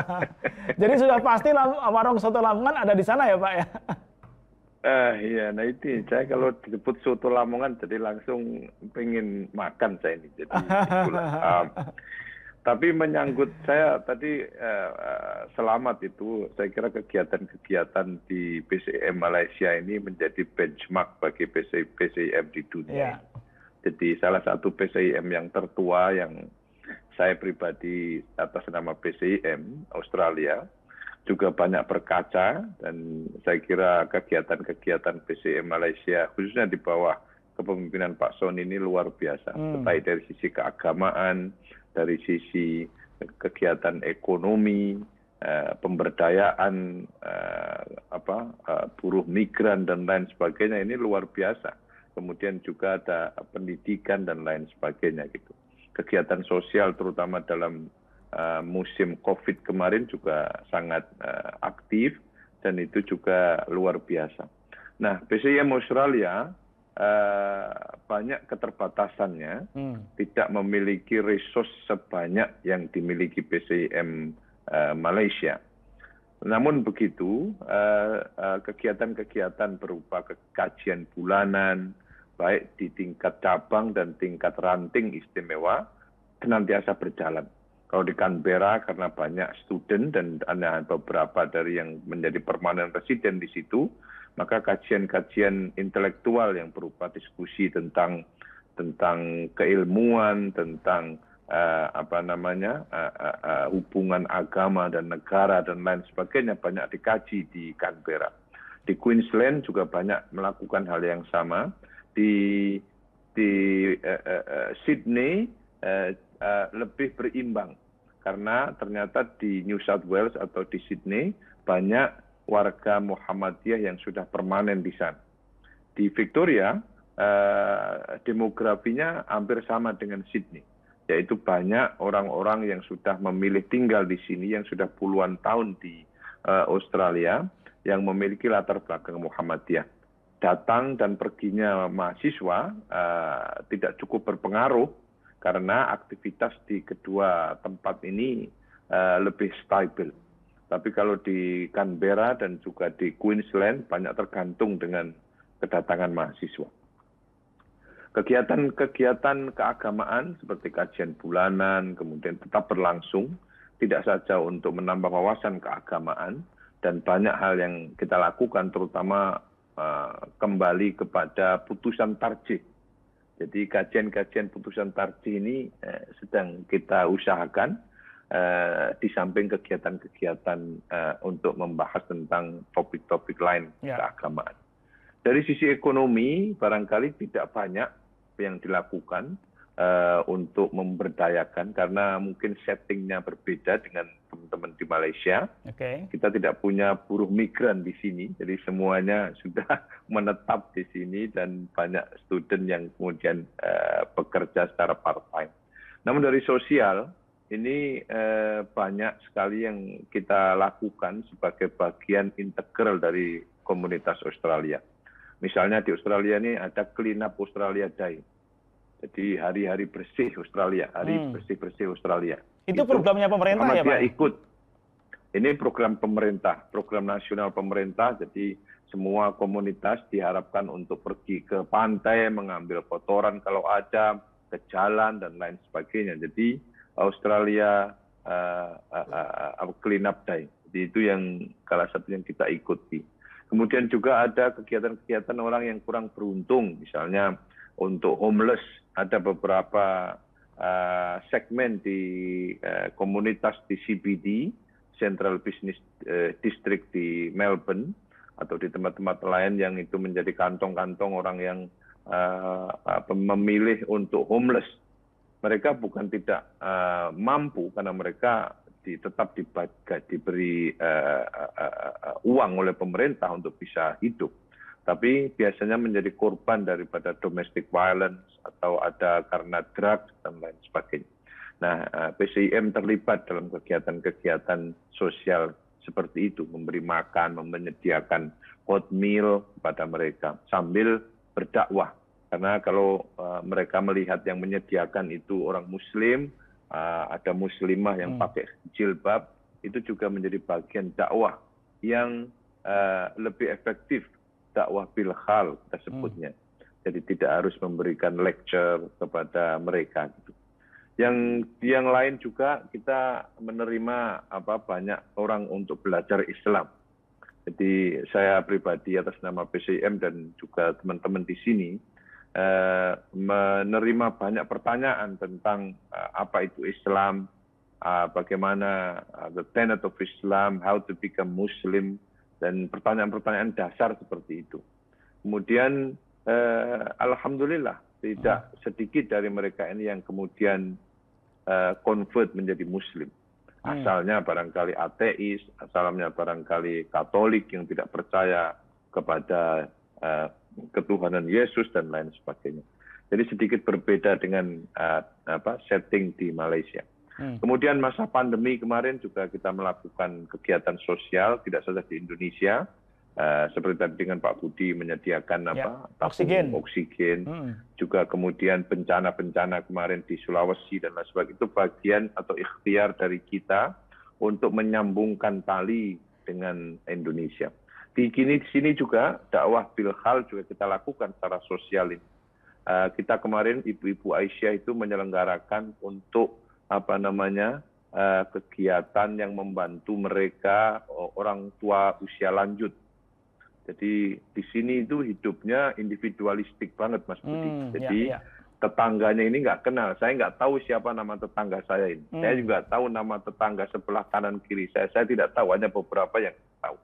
jadi sudah pasti warung soto Lamongan ada di sana ya Pak ya? Eh iya, nah itu saya kalau disebut soto Lamongan jadi langsung pengen makan saya ini. Jadi um, tapi menyangkut saya tadi uh, selamat itu, saya kira kegiatan-kegiatan di PCM Malaysia ini menjadi benchmark bagi PCM di dunia. Yeah jadi salah satu PCIM yang tertua yang saya pribadi atas nama PCIM Australia juga banyak berkaca dan saya kira kegiatan-kegiatan PCIM Malaysia khususnya di bawah kepemimpinan Pak Son ini luar biasa. Hmm. Baik dari sisi keagamaan, dari sisi kegiatan ekonomi, uh, pemberdayaan uh, apa uh, buruh migran dan lain sebagainya ini luar biasa kemudian juga ada pendidikan dan lain sebagainya gitu. Kegiatan sosial terutama dalam uh, musim COVID kemarin juga sangat uh, aktif dan itu juga luar biasa. Nah, PCM Australia uh, banyak keterbatasannya, hmm. tidak memiliki resource sebanyak yang dimiliki PCM uh, Malaysia. Namun begitu, kegiatan-kegiatan berupa kajian bulanan, baik di tingkat cabang dan tingkat ranting istimewa senantiasa berjalan. Kalau di Canberra karena banyak student dan ada beberapa dari yang menjadi permanen residen di situ, maka kajian-kajian intelektual yang berupa diskusi tentang tentang keilmuan, tentang uh, apa namanya uh, uh, uh, hubungan agama dan negara dan lain sebagainya banyak dikaji di Canberra. Di Queensland juga banyak melakukan hal yang sama di di uh, uh, Sydney uh, uh, lebih berimbang. Karena ternyata di New South Wales atau di Sydney banyak warga Muhammadiyah yang sudah permanen di sana. Di Victoria demografinya hampir sama dengan Sydney, yaitu banyak orang-orang yang sudah memilih tinggal di sini yang sudah puluhan tahun di uh, Australia yang memiliki latar belakang Muhammadiyah datang dan perginya mahasiswa uh, tidak cukup berpengaruh karena aktivitas di kedua tempat ini uh, lebih stabil. Tapi kalau di Canberra dan juga di Queensland banyak tergantung dengan kedatangan mahasiswa. Kegiatan-kegiatan keagamaan seperti kajian bulanan kemudian tetap berlangsung, tidak saja untuk menambah wawasan keagamaan dan banyak hal yang kita lakukan terutama kembali kepada putusan tarjih. Jadi kajian-kajian putusan tarjih ini eh, sedang kita usahakan eh, di samping kegiatan-kegiatan eh, untuk membahas tentang topik-topik lain ya. keagamaan. Dari sisi ekonomi barangkali tidak banyak yang dilakukan uh, untuk memberdayakan karena mungkin settingnya berbeda dengan teman-teman di Malaysia. Okay. Kita tidak punya buruh migran di sini, jadi semuanya sudah menetap di sini dan banyak student yang kemudian uh, bekerja secara part-time. Namun dari sosial, ini uh, banyak sekali yang kita lakukan sebagai bagian integral dari komunitas Australia. Misalnya di Australia ini ada Clean Up Australia Day Jadi hari-hari bersih Australia, hari Hmm. bersih-bersih Australia. Itu Gitu. programnya pemerintah ya, Muhammadiyah Pak? ikut. Ini program pemerintah, program nasional pemerintah. Jadi semua komunitas diharapkan untuk pergi ke pantai, mengambil kotoran kalau ada, ke jalan dan lain sebagainya. Jadi Australia uh, uh, uh, clean up day. Jadi itu yang salah satu yang kita ikuti. Kemudian juga ada kegiatan-kegiatan orang yang kurang beruntung, misalnya untuk homeless ada beberapa uh, segmen di uh, komunitas di CBD, Central Business uh, District di Melbourne atau di tempat-tempat lain yang itu menjadi kantong-kantong orang yang uh, memilih untuk homeless. Mereka bukan tidak uh, mampu karena mereka di, tetap diberi uh, uh, uh, uang oleh pemerintah untuk bisa hidup tapi biasanya menjadi korban daripada domestic violence atau ada karena drugs dan lain sebagainya. Nah, eh, PCIM terlibat dalam kegiatan-kegiatan sosial seperti itu, memberi makan, menyediakan hot meal kepada mereka sambil berdakwah. Karena kalau uh, mereka melihat yang menyediakan itu orang Muslim, uh, ada Muslimah yang Hmm. pakai jilbab, itu juga menjadi bagian dakwah yang uh, lebih efektif dakwah bilhal kita sebutnya. Jadi tidak harus memberikan lecture kepada mereka gitu. Yang yang lain juga kita menerima apa banyak orang untuk belajar Islam. Jadi saya pribadi atas nama PCM dan juga teman-teman di sini eh, menerima banyak pertanyaan tentang eh, apa itu Islam, uh, bagaimana the tenet of Islam, how to become Muslim, dan pertanyaan-pertanyaan dasar seperti itu. Kemudian, uh, alhamdulillah tidak sedikit dari mereka ini yang kemudian uh, convert menjadi Muslim. Hmm. Asalnya barangkali ateis, asalnya barangkali Katolik yang tidak percaya kepada uh, ketuhanan Yesus dan lain sebagainya. Jadi sedikit berbeda dengan uh, apa setting di Malaysia. Hmm. Kemudian masa pandemi kemarin juga kita melakukan kegiatan sosial tidak saja di Indonesia uh, seperti tadi dengan Pak Budi menyediakan Ya, apa tabung oksigen. oksigen Hmm. juga kemudian bencana-bencana kemarin di Sulawesi dan lain sebagainya itu bagian atau ikhtiar dari kita untuk menyambungkan tali dengan Indonesia. Di kini di sini juga dakwah bilhal juga kita lakukan secara sosial ini. Uh, kita kemarin ibu-ibu Aisyah itu menyelenggarakan untuk apa namanya uh, kegiatan yang membantu mereka o- orang tua usia lanjut. Jadi di sini itu hidupnya individualistik banget Mas Budi. Hmm, Jadi ya, ya. tetangganya ini nggak kenal. Saya nggak tahu siapa nama tetangga saya ini. Hmm. Saya juga tahu nama tetangga sebelah kanan kiri saya. Saya tidak tahu, hanya beberapa yang tahu.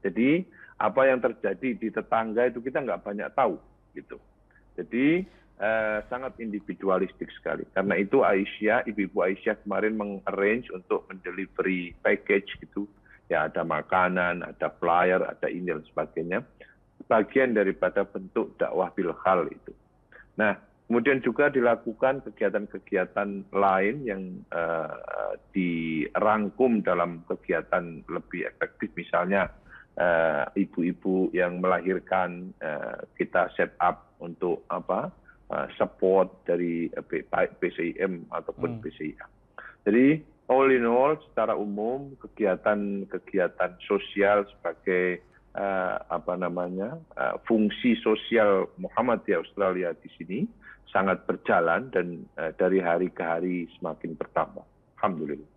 Jadi apa yang terjadi di tetangga itu kita nggak banyak tahu, gitu. Jadi eh, sangat individualistik sekali. Karena itu Aisyah, ibu-ibu Aisyah kemarin mengarrange untuk mendelivery package gitu. Ya ada makanan, ada flyer, ada ini dan sebagainya. Bagian daripada bentuk dakwah bilhal itu. Nah, kemudian juga dilakukan kegiatan-kegiatan lain yang uh, dirangkum dalam kegiatan lebih efektif, misalnya uh, ibu-ibu yang melahirkan uh, kita set up untuk apa uh, support dari uh, PCIM ataupun Hmm. PCIA. Jadi all in all, secara umum kegiatan-kegiatan sosial sebagai uh, apa namanya uh, fungsi sosial Muhammadiyah Australia di sini sangat berjalan dan uh, dari hari ke hari semakin bertambah. Alhamdulillah.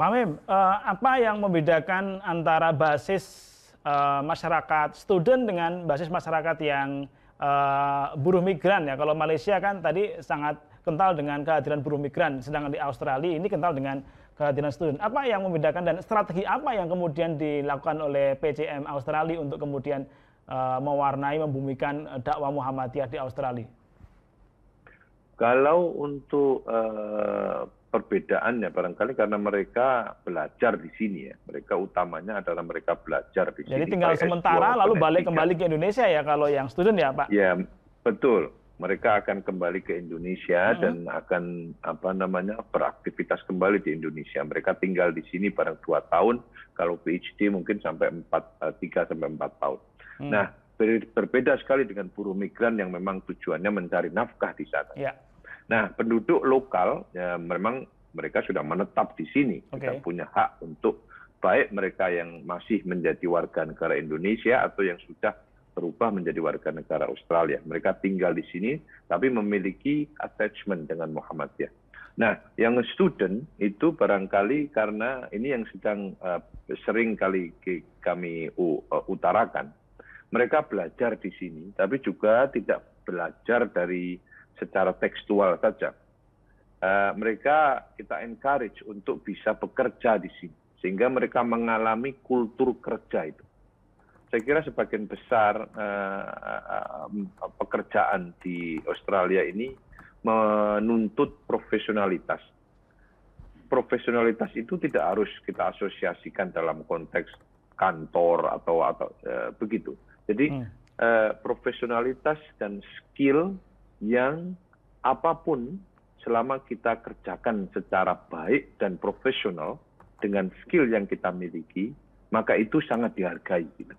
Pak Mim, eh, apa yang membedakan antara basis eh, masyarakat student dengan basis masyarakat yang eh, buruh migran ya? Kalau Malaysia kan tadi sangat kental dengan kehadiran buruh migran, sedangkan di Australia ini kental dengan kehadiran student. Apa yang membedakan dan strategi apa yang kemudian dilakukan oleh PCM Australia untuk kemudian eh, mewarnai, membumikan eh, dakwah Muhammadiyah di Australia? Kalau untuk uh, perbedaannya barangkali karena mereka belajar di sini ya. Mereka utamanya adalah mereka belajar di sini. Jadi tinggal baik S2 sementara lalu balik S3. kembali ke Indonesia ya kalau yang student ya Pak? Ya, betul. Mereka akan kembali ke Indonesia Mhm. dan akan apa namanya beraktivitas kembali di Indonesia. Mereka tinggal di sini barang dua tahun. Kalau PhD mungkin sampai empat eh, tiga sampai empat tahun. Hmm. Nah, berbeda sekali dengan buruh migran yang memang tujuannya mencari nafkah di sana. Ya. Nah, penduduk lokal ya memang mereka sudah menetap di sini. Okay. Kita punya hak untuk baik mereka yang masih menjadi warga negara Indonesia atau yang sudah berubah menjadi warga negara Australia. Mereka tinggal di sini tapi memiliki attachment dengan Muhammadiyah. Nah, yang student itu barangkali karena ini yang sedang uh, sering kali kami uh, utarakan. Mereka belajar di sini, tapi juga tidak belajar dari secara tekstual saja. Uh, mereka kita encourage untuk bisa bekerja di sini, sehingga mereka mengalami kultur kerja itu. Saya kira sebagian besar uh, uh, pekerjaan di Australia ini menuntut profesionalitas. Profesionalitas itu tidak harus kita asosiasikan dalam konteks kantor atau atau uh, begitu. Jadi hmm. uh, profesionalitas dan skill yang apa pun selama kita kerjakan secara baik dan profesional dengan skill yang kita miliki, maka itu sangat dihargai. Gitu.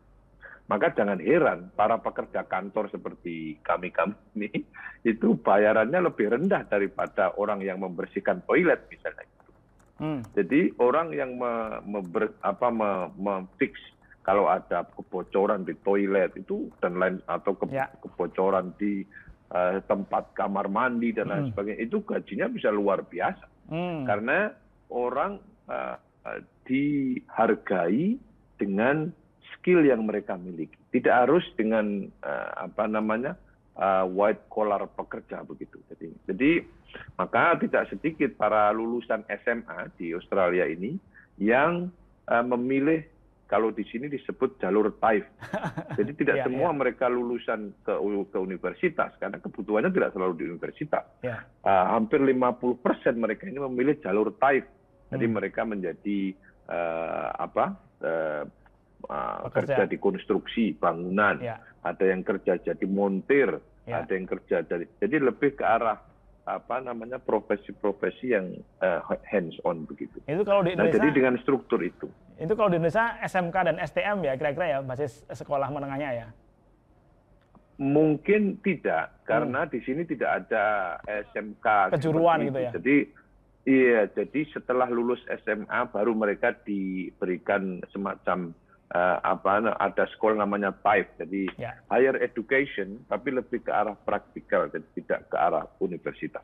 Maka jangan heran para pekerja kantor seperti kami-kami ini itu bayarannya lebih rendah daripada orang yang membersihkan toilet misalnya. Hmm. Jadi orang yang me, me, apa, kalau ada kebocoran di toilet itu dan lain atau ke, ya. kebocoran di tempat kamar mandi dan lain hmm. sebagainya itu gajinya bisa luar biasa hmm. karena orang uh, dihargai dengan skill yang mereka miliki tidak harus dengan uh, apa namanya uh, white collar pekerja begitu jadi jadi maka tidak sedikit para lulusan SMA di Australia ini yang uh, memilih kalau di sini disebut jalur TAIF. Jadi tidak yeah, semua yeah. mereka lulusan ke, ke universitas karena kebutuhannya tidak selalu di universitas. Yeah. Uh, hampir 50% mereka ini memilih jalur TAIF. Jadi hmm. mereka menjadi uh, apa? Uh, uh, kerja di konstruksi bangunan, yeah. ada yang kerja jadi montir, yeah. ada yang kerja jadi jadi lebih ke arah apa namanya profesi-profesi yang uh, hands on begitu. Itu kalau di Indonesia. Nah, jadi dengan struktur itu. Itu kalau di Indonesia SMK dan STM ya kira-kira ya basis sekolah menengahnya ya. Mungkin tidak karena hmm. di sini tidak ada SMK kejuruan gitu ya. Jadi iya, jadi setelah lulus SMA baru mereka diberikan semacam apa ada sekolah namanya TAIF jadi ya. higher education tapi lebih ke arah praktikal dan tidak ke arah universitas.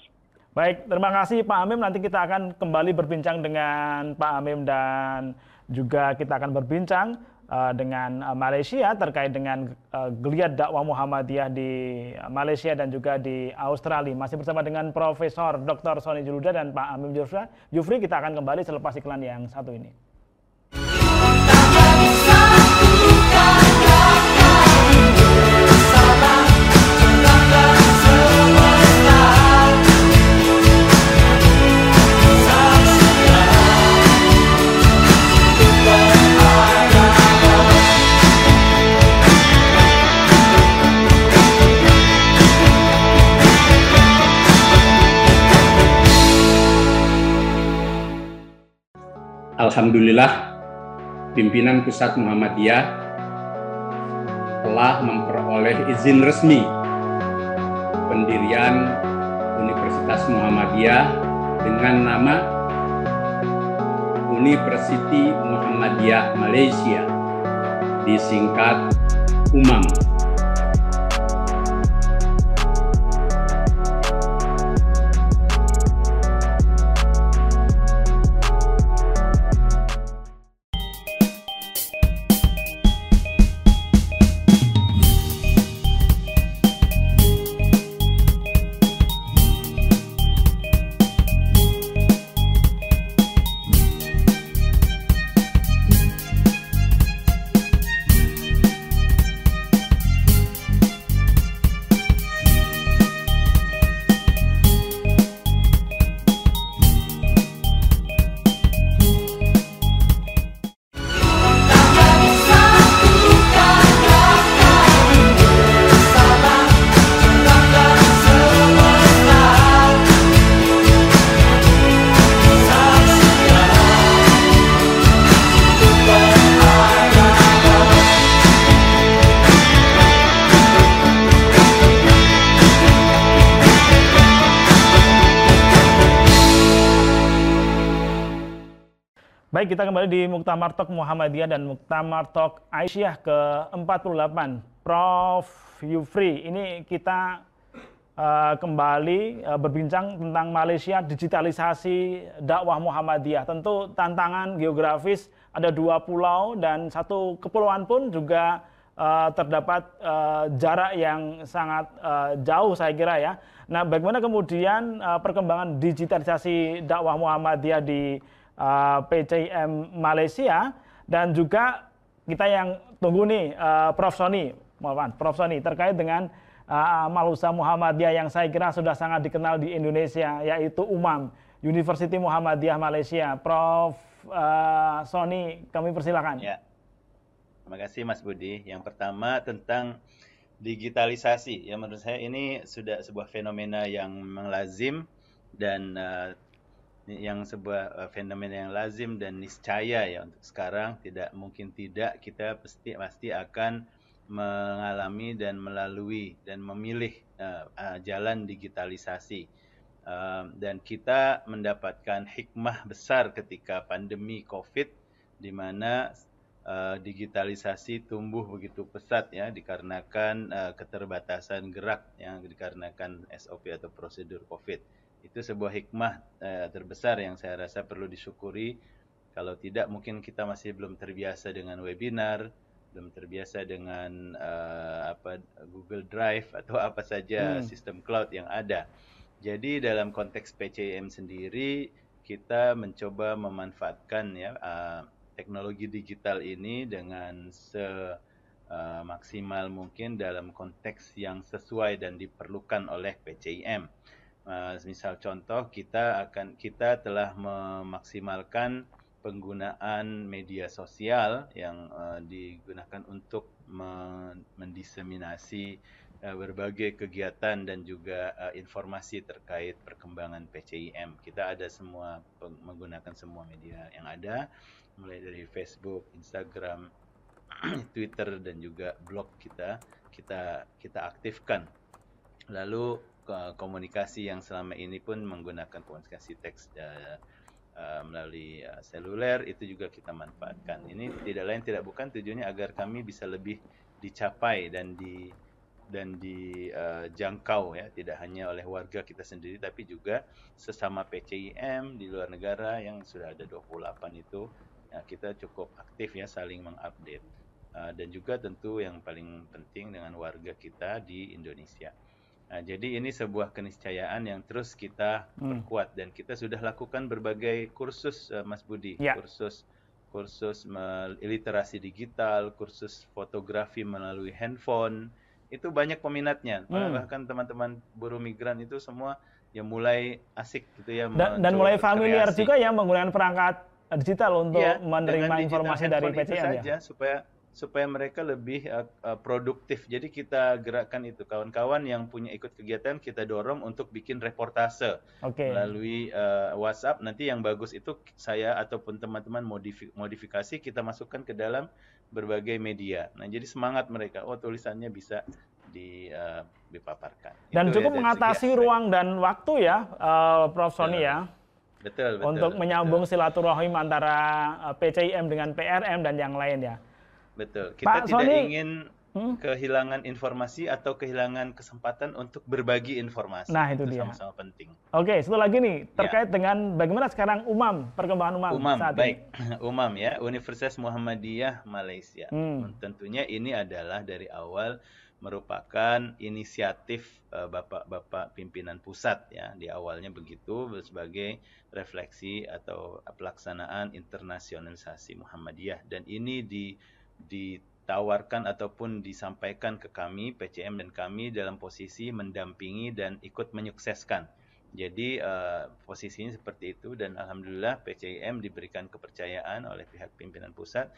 Baik, terima kasih Pak Amim. Nanti kita akan kembali berbincang dengan Pak Amim dan juga kita akan berbincang uh, dengan uh, Malaysia terkait dengan uh, geliat dakwah Muhammadiyah di Malaysia dan juga di Australia. Masih bersama dengan Profesor Dr. Sony Juluda dan Pak Amim Jufri. Kita akan kembali selepas iklan yang satu ini. Alhamdulillah pimpinan pusat Muhammadiyah telah memperoleh izin resmi pendirian Universitas Muhammadiyah dengan nama University Muhammadiyah Malaysia disingkat UMAM. Kita kembali di Muktamar Talk Muhammadiyah dan Muktamar Talk Aisyah ke-48. Prof. Yufri, ini kita uh, kembali uh, berbincang tentang Malaysia digitalisasi dakwah Muhammadiyah. Tentu tantangan geografis ada dua pulau dan satu kepulauan pun juga uh, terdapat uh, jarak yang sangat uh, jauh saya kira ya. Nah, bagaimana kemudian uh, perkembangan digitalisasi dakwah Muhammadiyah di uh, PCM Malaysia dan juga kita yang tunggu nih uh, Prof Sony, mohon Prof Sony terkait dengan uh, Malusa Muhammadiyah yang saya kira sudah sangat dikenal di Indonesia yaitu UMAM University Muhammadiyah Malaysia. Prof uh, Sony, kami persilakan. Ya. Terima kasih Mas Budi. Yang pertama tentang digitalisasi. Ya menurut saya ini sudah sebuah fenomena yang memang lazim dan uh, yang sebuah uh, fenomena yang lazim dan niscaya ya untuk sekarang. Tidak mungkin tidak kita pasti pasti akan mengalami dan melalui dan memilih uh, uh, jalan digitalisasi. Uh, dan kita mendapatkan hikmah besar ketika pandemi Covid di mana uh, digitalisasi tumbuh begitu pesat ya dikarenakan uh, keterbatasan gerak yang dikarenakan SOP atau prosedur Covid itu sebuah hikmah uh, terbesar yang saya rasa perlu disyukuri. Kalau tidak mungkin kita masih belum terbiasa dengan webinar, belum terbiasa dengan uh, apa Google Drive atau apa saja hmm. sistem cloud yang ada. Jadi dalam konteks PCM sendiri kita mencoba memanfaatkan ya uh, teknologi digital ini dengan se uh, maksimal mungkin dalam konteks yang sesuai dan diperlukan oleh PCM. Uh, misal contoh kita akan kita telah memaksimalkan penggunaan media sosial yang uh, digunakan untuk mendiseminasi uh, berbagai kegiatan dan juga uh, informasi terkait perkembangan PCIM. Kita ada semua menggunakan semua media yang ada mulai dari Facebook, Instagram, Twitter dan juga blog kita kita kita aktifkan. Lalu komunikasi yang selama ini pun menggunakan komunikasi teks uh, melalui uh, seluler itu juga kita manfaatkan. Ini tidak lain tidak bukan tujuannya agar kami bisa lebih dicapai dan di dan dijangkau uh, ya tidak hanya oleh warga kita sendiri tapi juga sesama PCIM di luar negara yang sudah ada 28 itu ya, kita cukup aktif ya saling mengupdate uh, dan juga tentu yang paling penting dengan warga kita di Indonesia. Nah, jadi ini sebuah keniscayaan yang terus kita hmm. perkuat dan kita sudah lakukan berbagai kursus uh, Mas Budi, ya. kursus kursus literasi digital, kursus fotografi melalui handphone. Itu banyak peminatnya. Hmm. Bahkan teman-teman buruh migran itu semua yang mulai asik gitu ya dan, dan mulai familiar juga ya menggunakan perangkat digital untuk ya, menerima informasi dari PCM ya. supaya supaya mereka lebih uh, uh, produktif. Jadi kita gerakkan itu kawan-kawan yang punya ikut kegiatan kita dorong untuk bikin reportase okay. melalui uh, WhatsApp. Nanti yang bagus itu saya ataupun teman-teman modif modifikasi kita masukkan ke dalam berbagai media. Nah, jadi semangat mereka. Oh, tulisannya bisa di uh, dipaparkan. Dan itu cukup ya, mengatasi ruang dan waktu ya, uh, Prof Sony ya. Betul, betul. Untuk menyambung betul. silaturahim antara PCIM dengan PRM dan yang lain ya. Betul. Kita Pak tidak Sony, ingin hmm? kehilangan informasi atau kehilangan kesempatan untuk berbagi informasi. Nah, itu, itu dia. Sama-sama penting. Oke, satu lagi nih terkait ya. dengan bagaimana sekarang UMAM, perkembangan UMAM, UMAM saat baik. ini. UMAM ya, Universitas Muhammadiyah Malaysia. Hmm. Tentunya ini adalah dari awal merupakan inisiatif uh, bapak-bapak pimpinan pusat ya di awalnya begitu sebagai refleksi atau pelaksanaan internasionalisasi Muhammadiyah dan ini di ditawarkan ataupun disampaikan ke kami PCM dan kami dalam posisi mendampingi dan ikut menyukseskan. Jadi uh, posisinya seperti itu dan alhamdulillah PCM diberikan kepercayaan oleh pihak pimpinan pusat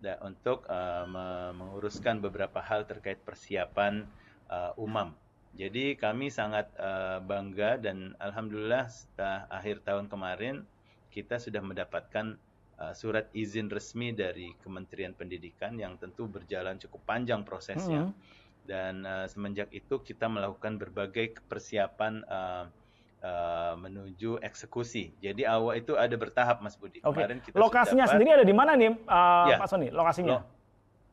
da, untuk uh, menguruskan beberapa hal terkait persiapan uh, umam. Jadi kami sangat uh, bangga dan alhamdulillah setelah akhir tahun kemarin kita sudah mendapatkan uh, surat izin resmi dari Kementerian Pendidikan yang tentu berjalan cukup panjang prosesnya. Mm -hmm. Dan uh, semenjak itu kita melakukan berbagai persiapan uh, uh, menuju eksekusi. Jadi awal itu ada bertahap, Mas Budi. Oke. Lokasinya dapat, sendiri ada di mana nih, uh, ya, Pak Sony? Lokasinya? Lo,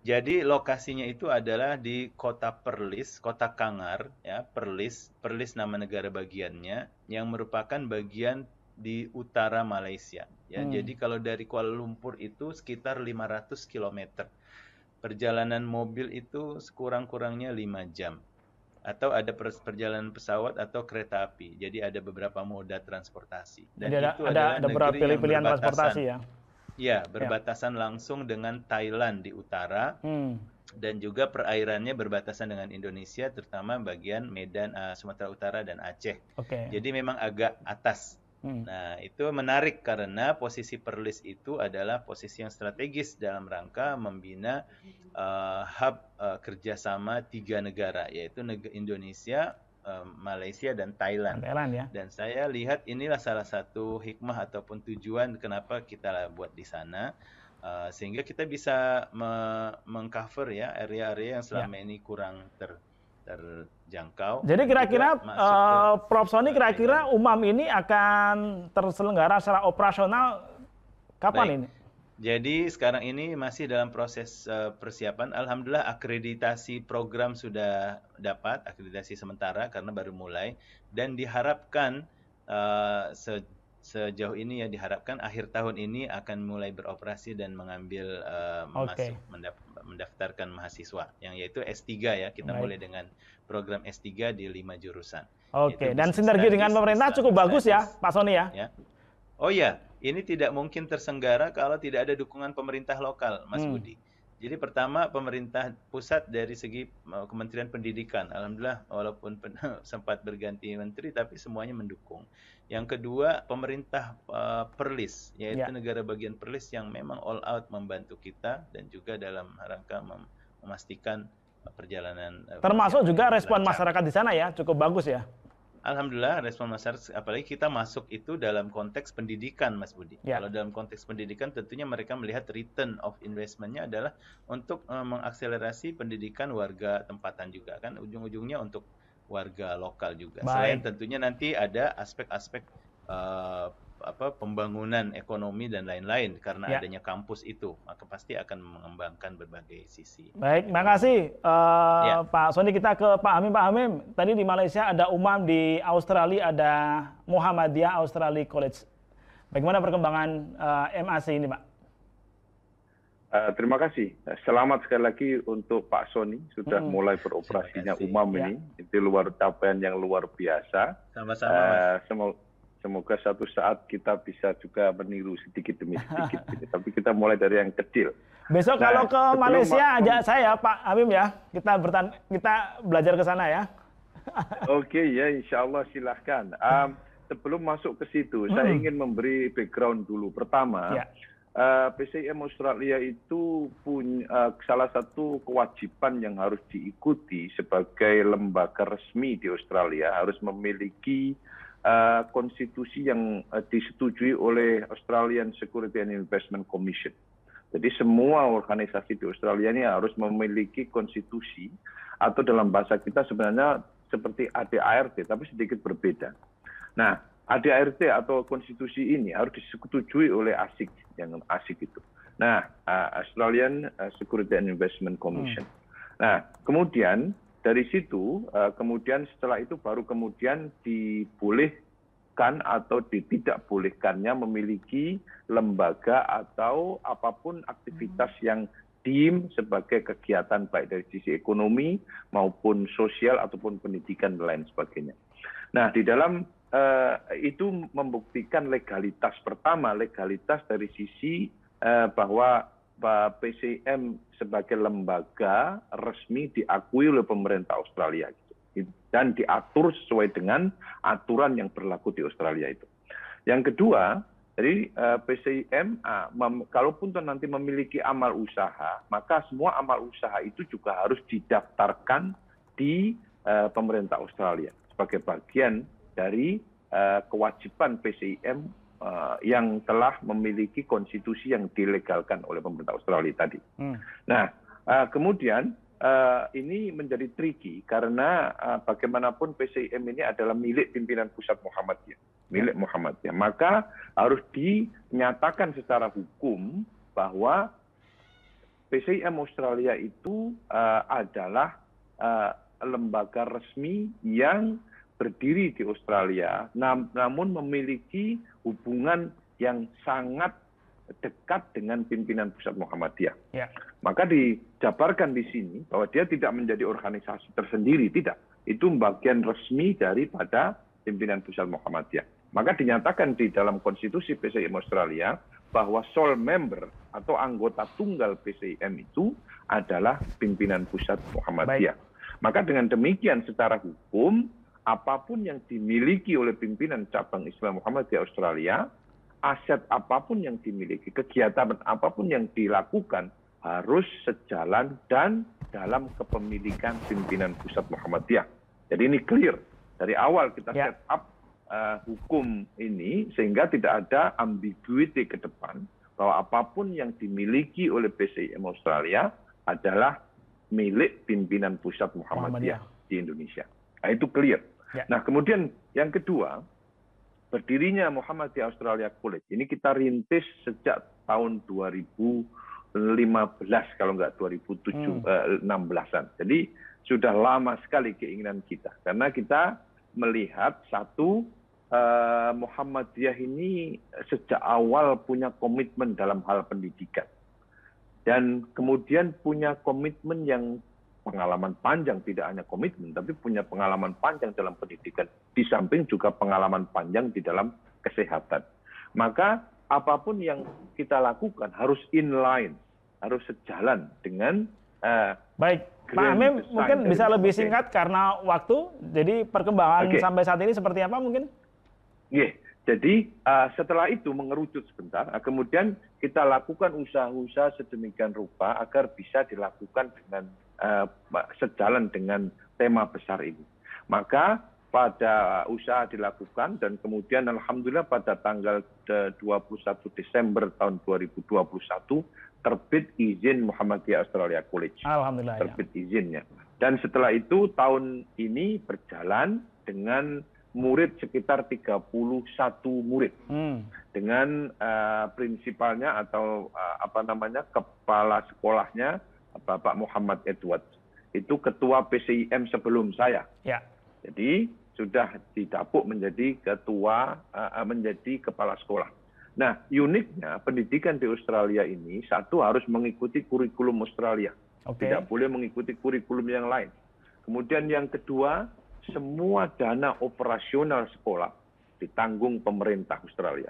jadi lokasinya itu adalah di Kota Perlis, Kota Kangar, ya Perlis, Perlis nama negara bagiannya, yang merupakan bagian di utara Malaysia. Ya, hmm. jadi kalau dari Kuala Lumpur itu sekitar 500 km. Perjalanan mobil itu sekurang-kurangnya 5 jam. Atau ada perjalanan pesawat atau kereta api. Jadi ada beberapa moda transportasi. Dan jadi itu ada, ada beberapa pilihan transportasi ya. Ya, berbatasan ya. langsung dengan Thailand di utara. Hmm. Dan juga perairannya berbatasan dengan Indonesia, terutama bagian Medan, uh, Sumatera Utara dan Aceh. Okay. Jadi memang agak atas. Hmm. Nah, itu menarik karena posisi Perlis itu adalah posisi yang strategis dalam rangka membina uh, hub uh, kerjasama tiga negara, yaitu Indonesia, Malaysia dan Thailand. Thailand ya. Dan saya lihat inilah salah satu hikmah ataupun tujuan kenapa kita buat di sana. Uh, sehingga kita bisa me mengcover ya area-area yang selama ya. ini kurang ter terjangkau. Jadi kira-kira uh, Prof Sony kira-kira UMAM ini akan terselenggara secara operasional kapan Baik. ini? Jadi sekarang ini masih dalam proses uh, persiapan. Alhamdulillah akreditasi program sudah dapat akreditasi sementara karena baru mulai dan diharapkan uh, se sejauh ini ya diharapkan akhir tahun ini akan mulai beroperasi dan mengambil uh, okay. masuk mendaf mendaftarkan mahasiswa yang yaitu S3 ya. Kita mulai dengan program S3 di lima jurusan. Oke, okay. dan sinergi dengan pemerintah cukup bagus ya, Pak Sony ya. ya. Oh iya, ini tidak mungkin tersenggara kalau tidak ada dukungan pemerintah lokal, Mas hmm. Budi. Jadi pertama pemerintah pusat dari segi uh, Kementerian Pendidikan, alhamdulillah walaupun sempat berganti menteri tapi semuanya mendukung. Yang kedua pemerintah uh, Perlis, yaitu ya. negara bagian Perlis yang memang all out membantu kita dan juga dalam rangka mem memastikan perjalanan. Uh, Termasuk juga respon masyarakat di sana ya cukup bagus ya. Alhamdulillah respon masyarakat, apalagi kita masuk itu dalam konteks pendidikan, Mas Budi. Ya. Kalau dalam konteks pendidikan, tentunya mereka melihat return of investmentnya adalah untuk uh, mengakselerasi pendidikan warga tempatan juga, kan ujung-ujungnya untuk warga lokal juga. Baik. Selain tentunya nanti ada aspek-aspek uh, apa pembangunan ekonomi dan lain-lain karena ya. adanya kampus itu maka pasti akan mengembangkan berbagai sisi. Baik, terima kasih uh, ya. Pak Sony kita ke Pak Amim. Pak Amim, tadi di Malaysia ada UMAM, di Australia ada Muhammadiyah Australia College. Bagaimana perkembangan uh, eh, MAC ini, Pak? Uh, terima kasih. Selamat sekali lagi untuk Pak Sony sudah hmm. mulai beroperasinya UMAM ya. ini. Itu luar capaian yang luar biasa. Sama-sama. Uh, semoga suatu saat kita bisa juga meniru sedikit demi sedikit. gitu. Tapi kita mulai dari yang kecil. Besok nah, kalau ke Malaysia ajak saya Pak Amim ya, kita bertan kita belajar ke sana ya. Oke okay, ya, insya Allah silahkan. Um, sebelum masuk ke situ, hmm. saya ingin memberi background dulu. Pertama, ya. uh, PCM Australia itu punya uh, salah satu kewajiban yang harus diikuti sebagai lembaga resmi di Australia harus memiliki konstitusi yang uh, disetujui oleh Australian Security and Investment Commission. Jadi semua organisasi di Australia ini harus memiliki konstitusi atau dalam bahasa kita sebenarnya seperti ADART tapi sedikit berbeda. Nah, ADART atau konstitusi ini harus disetujui oleh ASIC yang ASIC itu. Nah, uh, Australian Security and Investment Commission. Hmm. Nah, kemudian dari situ eh, kemudian setelah itu baru kemudian dibolehkan atau tidak bolehkannya memiliki lembaga atau apa pun aktivitas hmm. yang dim sebagai kegiatan baik dari sisi ekonomi maupun sosial ataupun pendidikan dan lain sebagainya. Nah, di dalam uh, itu membuktikan legalitas pertama, legalitas dari sisi uh, bahwa PCM sebagai lembaga resmi diakui oleh pemerintah Australia gitu. dan diatur sesuai dengan aturan yang berlaku di Australia itu. Yang kedua, jadi eh, PCM kalaupun nanti memiliki amal usaha, maka semua amal usaha itu juga harus didaftarkan di uh, pemerintah Australia sebagai bagian dari uh, kewajiban PCM yang telah memiliki konstitusi yang dilegalkan oleh pemerintah Australia tadi. Hmm. Nah, uh, kemudian uh, ini menjadi tricky karena bagaimanapun PCIM ini adalah milik pimpinan pusat Muhammadiyah, milik Muhammadiyah. Maka harus dinyatakan secara hukum bahwa PCIM Australia itu adalah lembaga resmi yang berdiri di Australia, nam namun memiliki hubungan yang sangat dekat dengan pimpinan pusat Muhammadiyah. Ya. Maka dijabarkan di sini bahwa dia tidak menjadi organisasi tersendiri, tidak. Itu bagian resmi daripada pimpinan pusat Muhammadiyah. Maka dinyatakan di dalam konstitusi PCIM Australia bahwa sole member atau anggota tunggal PCIM itu adalah pimpinan pusat Muhammadiyah. Baik. Maka dengan demikian secara hukum apa pun yang dimiliki oleh pimpinan cabang Islam Muhammadiyah Australia aset apa pun yang dimiliki, kegiatan apa pun yang dilakukan harus sejalan dan dalam kepemilikan pimpinan pusat Muhammadiyah. Jadi ini clear dari awal kita ya. set up uh, hukum ini sehingga tidak ada ambiguity ke depan bahwa apa pun yang dimiliki oleh PCIM Australia adalah milik pimpinan pusat Muhammadiyah, Muhammadiyah. di Indonesia. Nah, itu clear. Ya. Nah, kemudian yang kedua, berdirinya Muhammadiyah Australia College ini kita rintis sejak tahun 2015 kalau nggak 2016 hmm. an Jadi sudah lama sekali keinginan kita karena kita melihat satu uh, Muhammadiyah ini sejak awal punya komitmen dalam hal pendidikan dan kemudian punya komitmen yang pengalaman panjang tidak hanya komitmen tapi punya pengalaman panjang dalam pendidikan di samping juga pengalaman panjang di dalam kesehatan maka apa pun yang kita lakukan harus inline harus sejalan dengan uh, baik Pak Amim mungkin bisa lebih singkat karena waktu jadi perkembangan okay. sampai saat ini seperti apa mungkin yeah. Jadi uh, setelah itu mengerucut sebentar, uh, kemudian kita lakukan usaha-usaha sedemikian rupa agar bisa dilakukan dengan sejalan dengan tema besar ini. Maka pada usaha dilakukan dan kemudian alhamdulillah pada tanggal 21 Desember tahun 2021 terbit izin Muhammadiyah Australia College. Alhamdulillah. Ya. Terbit ya. izinnya. Dan setelah itu tahun ini berjalan dengan murid sekitar 31 murid hmm. dengan uh, prinsipalnya atau uh, apa namanya kepala sekolahnya Bapak Muhammad Edward itu ketua PCIM sebelum saya. Ya. Jadi sudah didapuk menjadi ketua uh, menjadi kepala sekolah. Nah, uniknya pendidikan di Australia ini satu harus mengikuti kurikulum Australia. Okay. Tidak boleh mengikuti kurikulum yang lain. Kemudian yang kedua, semua dana operasional sekolah ditanggung pemerintah Australia.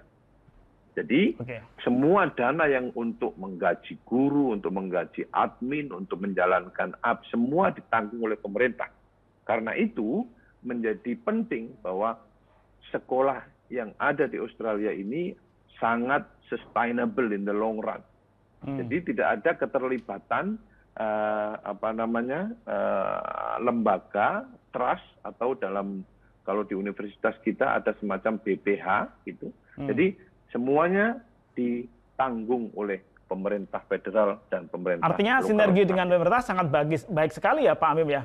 Jadi okay. semua dana yang untuk menggaji guru, untuk menggaji admin, untuk menjalankan app, semua ditanggung oleh pemerintah. Karena itu menjadi penting bahwa sekolah yang ada di Australia ini sangat sustainable in the long run. Hmm. Jadi tidak ada keterlibatan uh, apa namanya uh, lembaga trust atau dalam kalau di universitas kita ada semacam BPH gitu. Hmm. Jadi semuanya ditanggung oleh pemerintah federal dan pemerintah Artinya lokal. sinergi dengan pemerintah sangat bagus, baik sekali ya Pak Amim ya?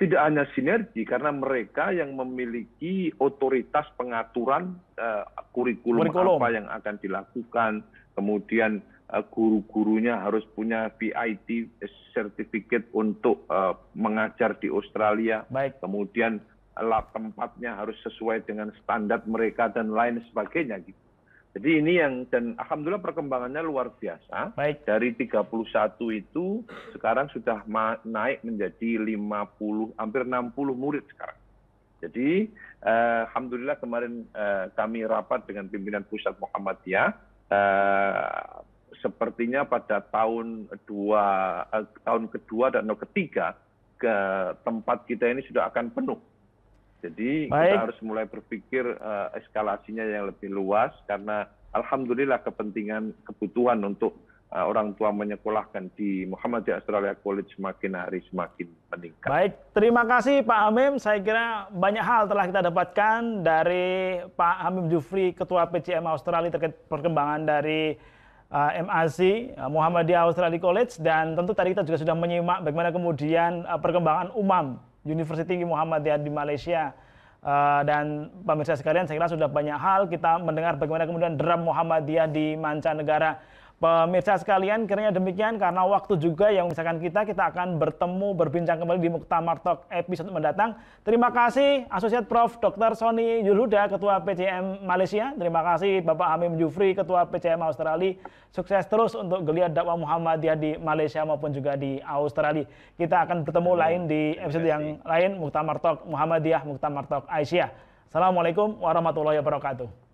Tidak hanya sinergi karena mereka yang memiliki otoritas pengaturan uh, kurikulum, kurikulum apa yang akan dilakukan, kemudian uh, guru-gurunya harus punya VIT certificate untuk uh, mengajar di Australia. Baik. Kemudian tempatnya harus sesuai dengan standar mereka dan lain sebagainya gitu. Jadi ini yang dan alhamdulillah perkembangannya luar biasa. Baik. Dari 31 itu sekarang sudah naik menjadi 50 hampir 60 murid sekarang. Jadi eh, alhamdulillah kemarin eh, kami rapat dengan pimpinan pusat Muhammadiyah eh, sepertinya pada tahun dua eh, tahun kedua dan ketiga ke tempat kita ini sudah akan penuh. Jadi Baik. kita harus mulai berpikir uh, eskalasinya yang lebih luas karena alhamdulillah kepentingan kebutuhan untuk uh, orang tua menyekolahkan di Muhammadiyah Australia College semakin hari semakin meningkat. Baik, terima kasih Pak Hamim. Saya kira banyak hal telah kita dapatkan dari Pak Hamim Jufri, Ketua PCM Australia terkait perkembangan dari uh, MAC uh, Muhammadiyah Australia College dan tentu tadi kita juga sudah menyimak bagaimana kemudian uh, perkembangan UMAM University Muhammadiyah di Malaysia. Uh, dan pemirsa sekalian saya kira sudah banyak hal. Kita mendengar bagaimana kemudian dram Muhammadiyah di mancanegara Pemirsa sekalian, kiranya demikian karena waktu juga yang misalkan kita, kita akan bertemu, berbincang kembali di Muktamar Talk episode mendatang. Terima kasih Asosiat Prof. Dr. Sony Yulhuda, Ketua PCM Malaysia. Terima kasih Bapak Hamim Jufri, Ketua PCM Australia. Sukses terus untuk geliat dakwah Muhammadiyah di Malaysia maupun juga di Australia. Kita akan bertemu lain di episode yang lain, Muktamar Talk Muhammadiyah, Muktamar Talk Aisyah. Assalamualaikum warahmatullahi wabarakatuh.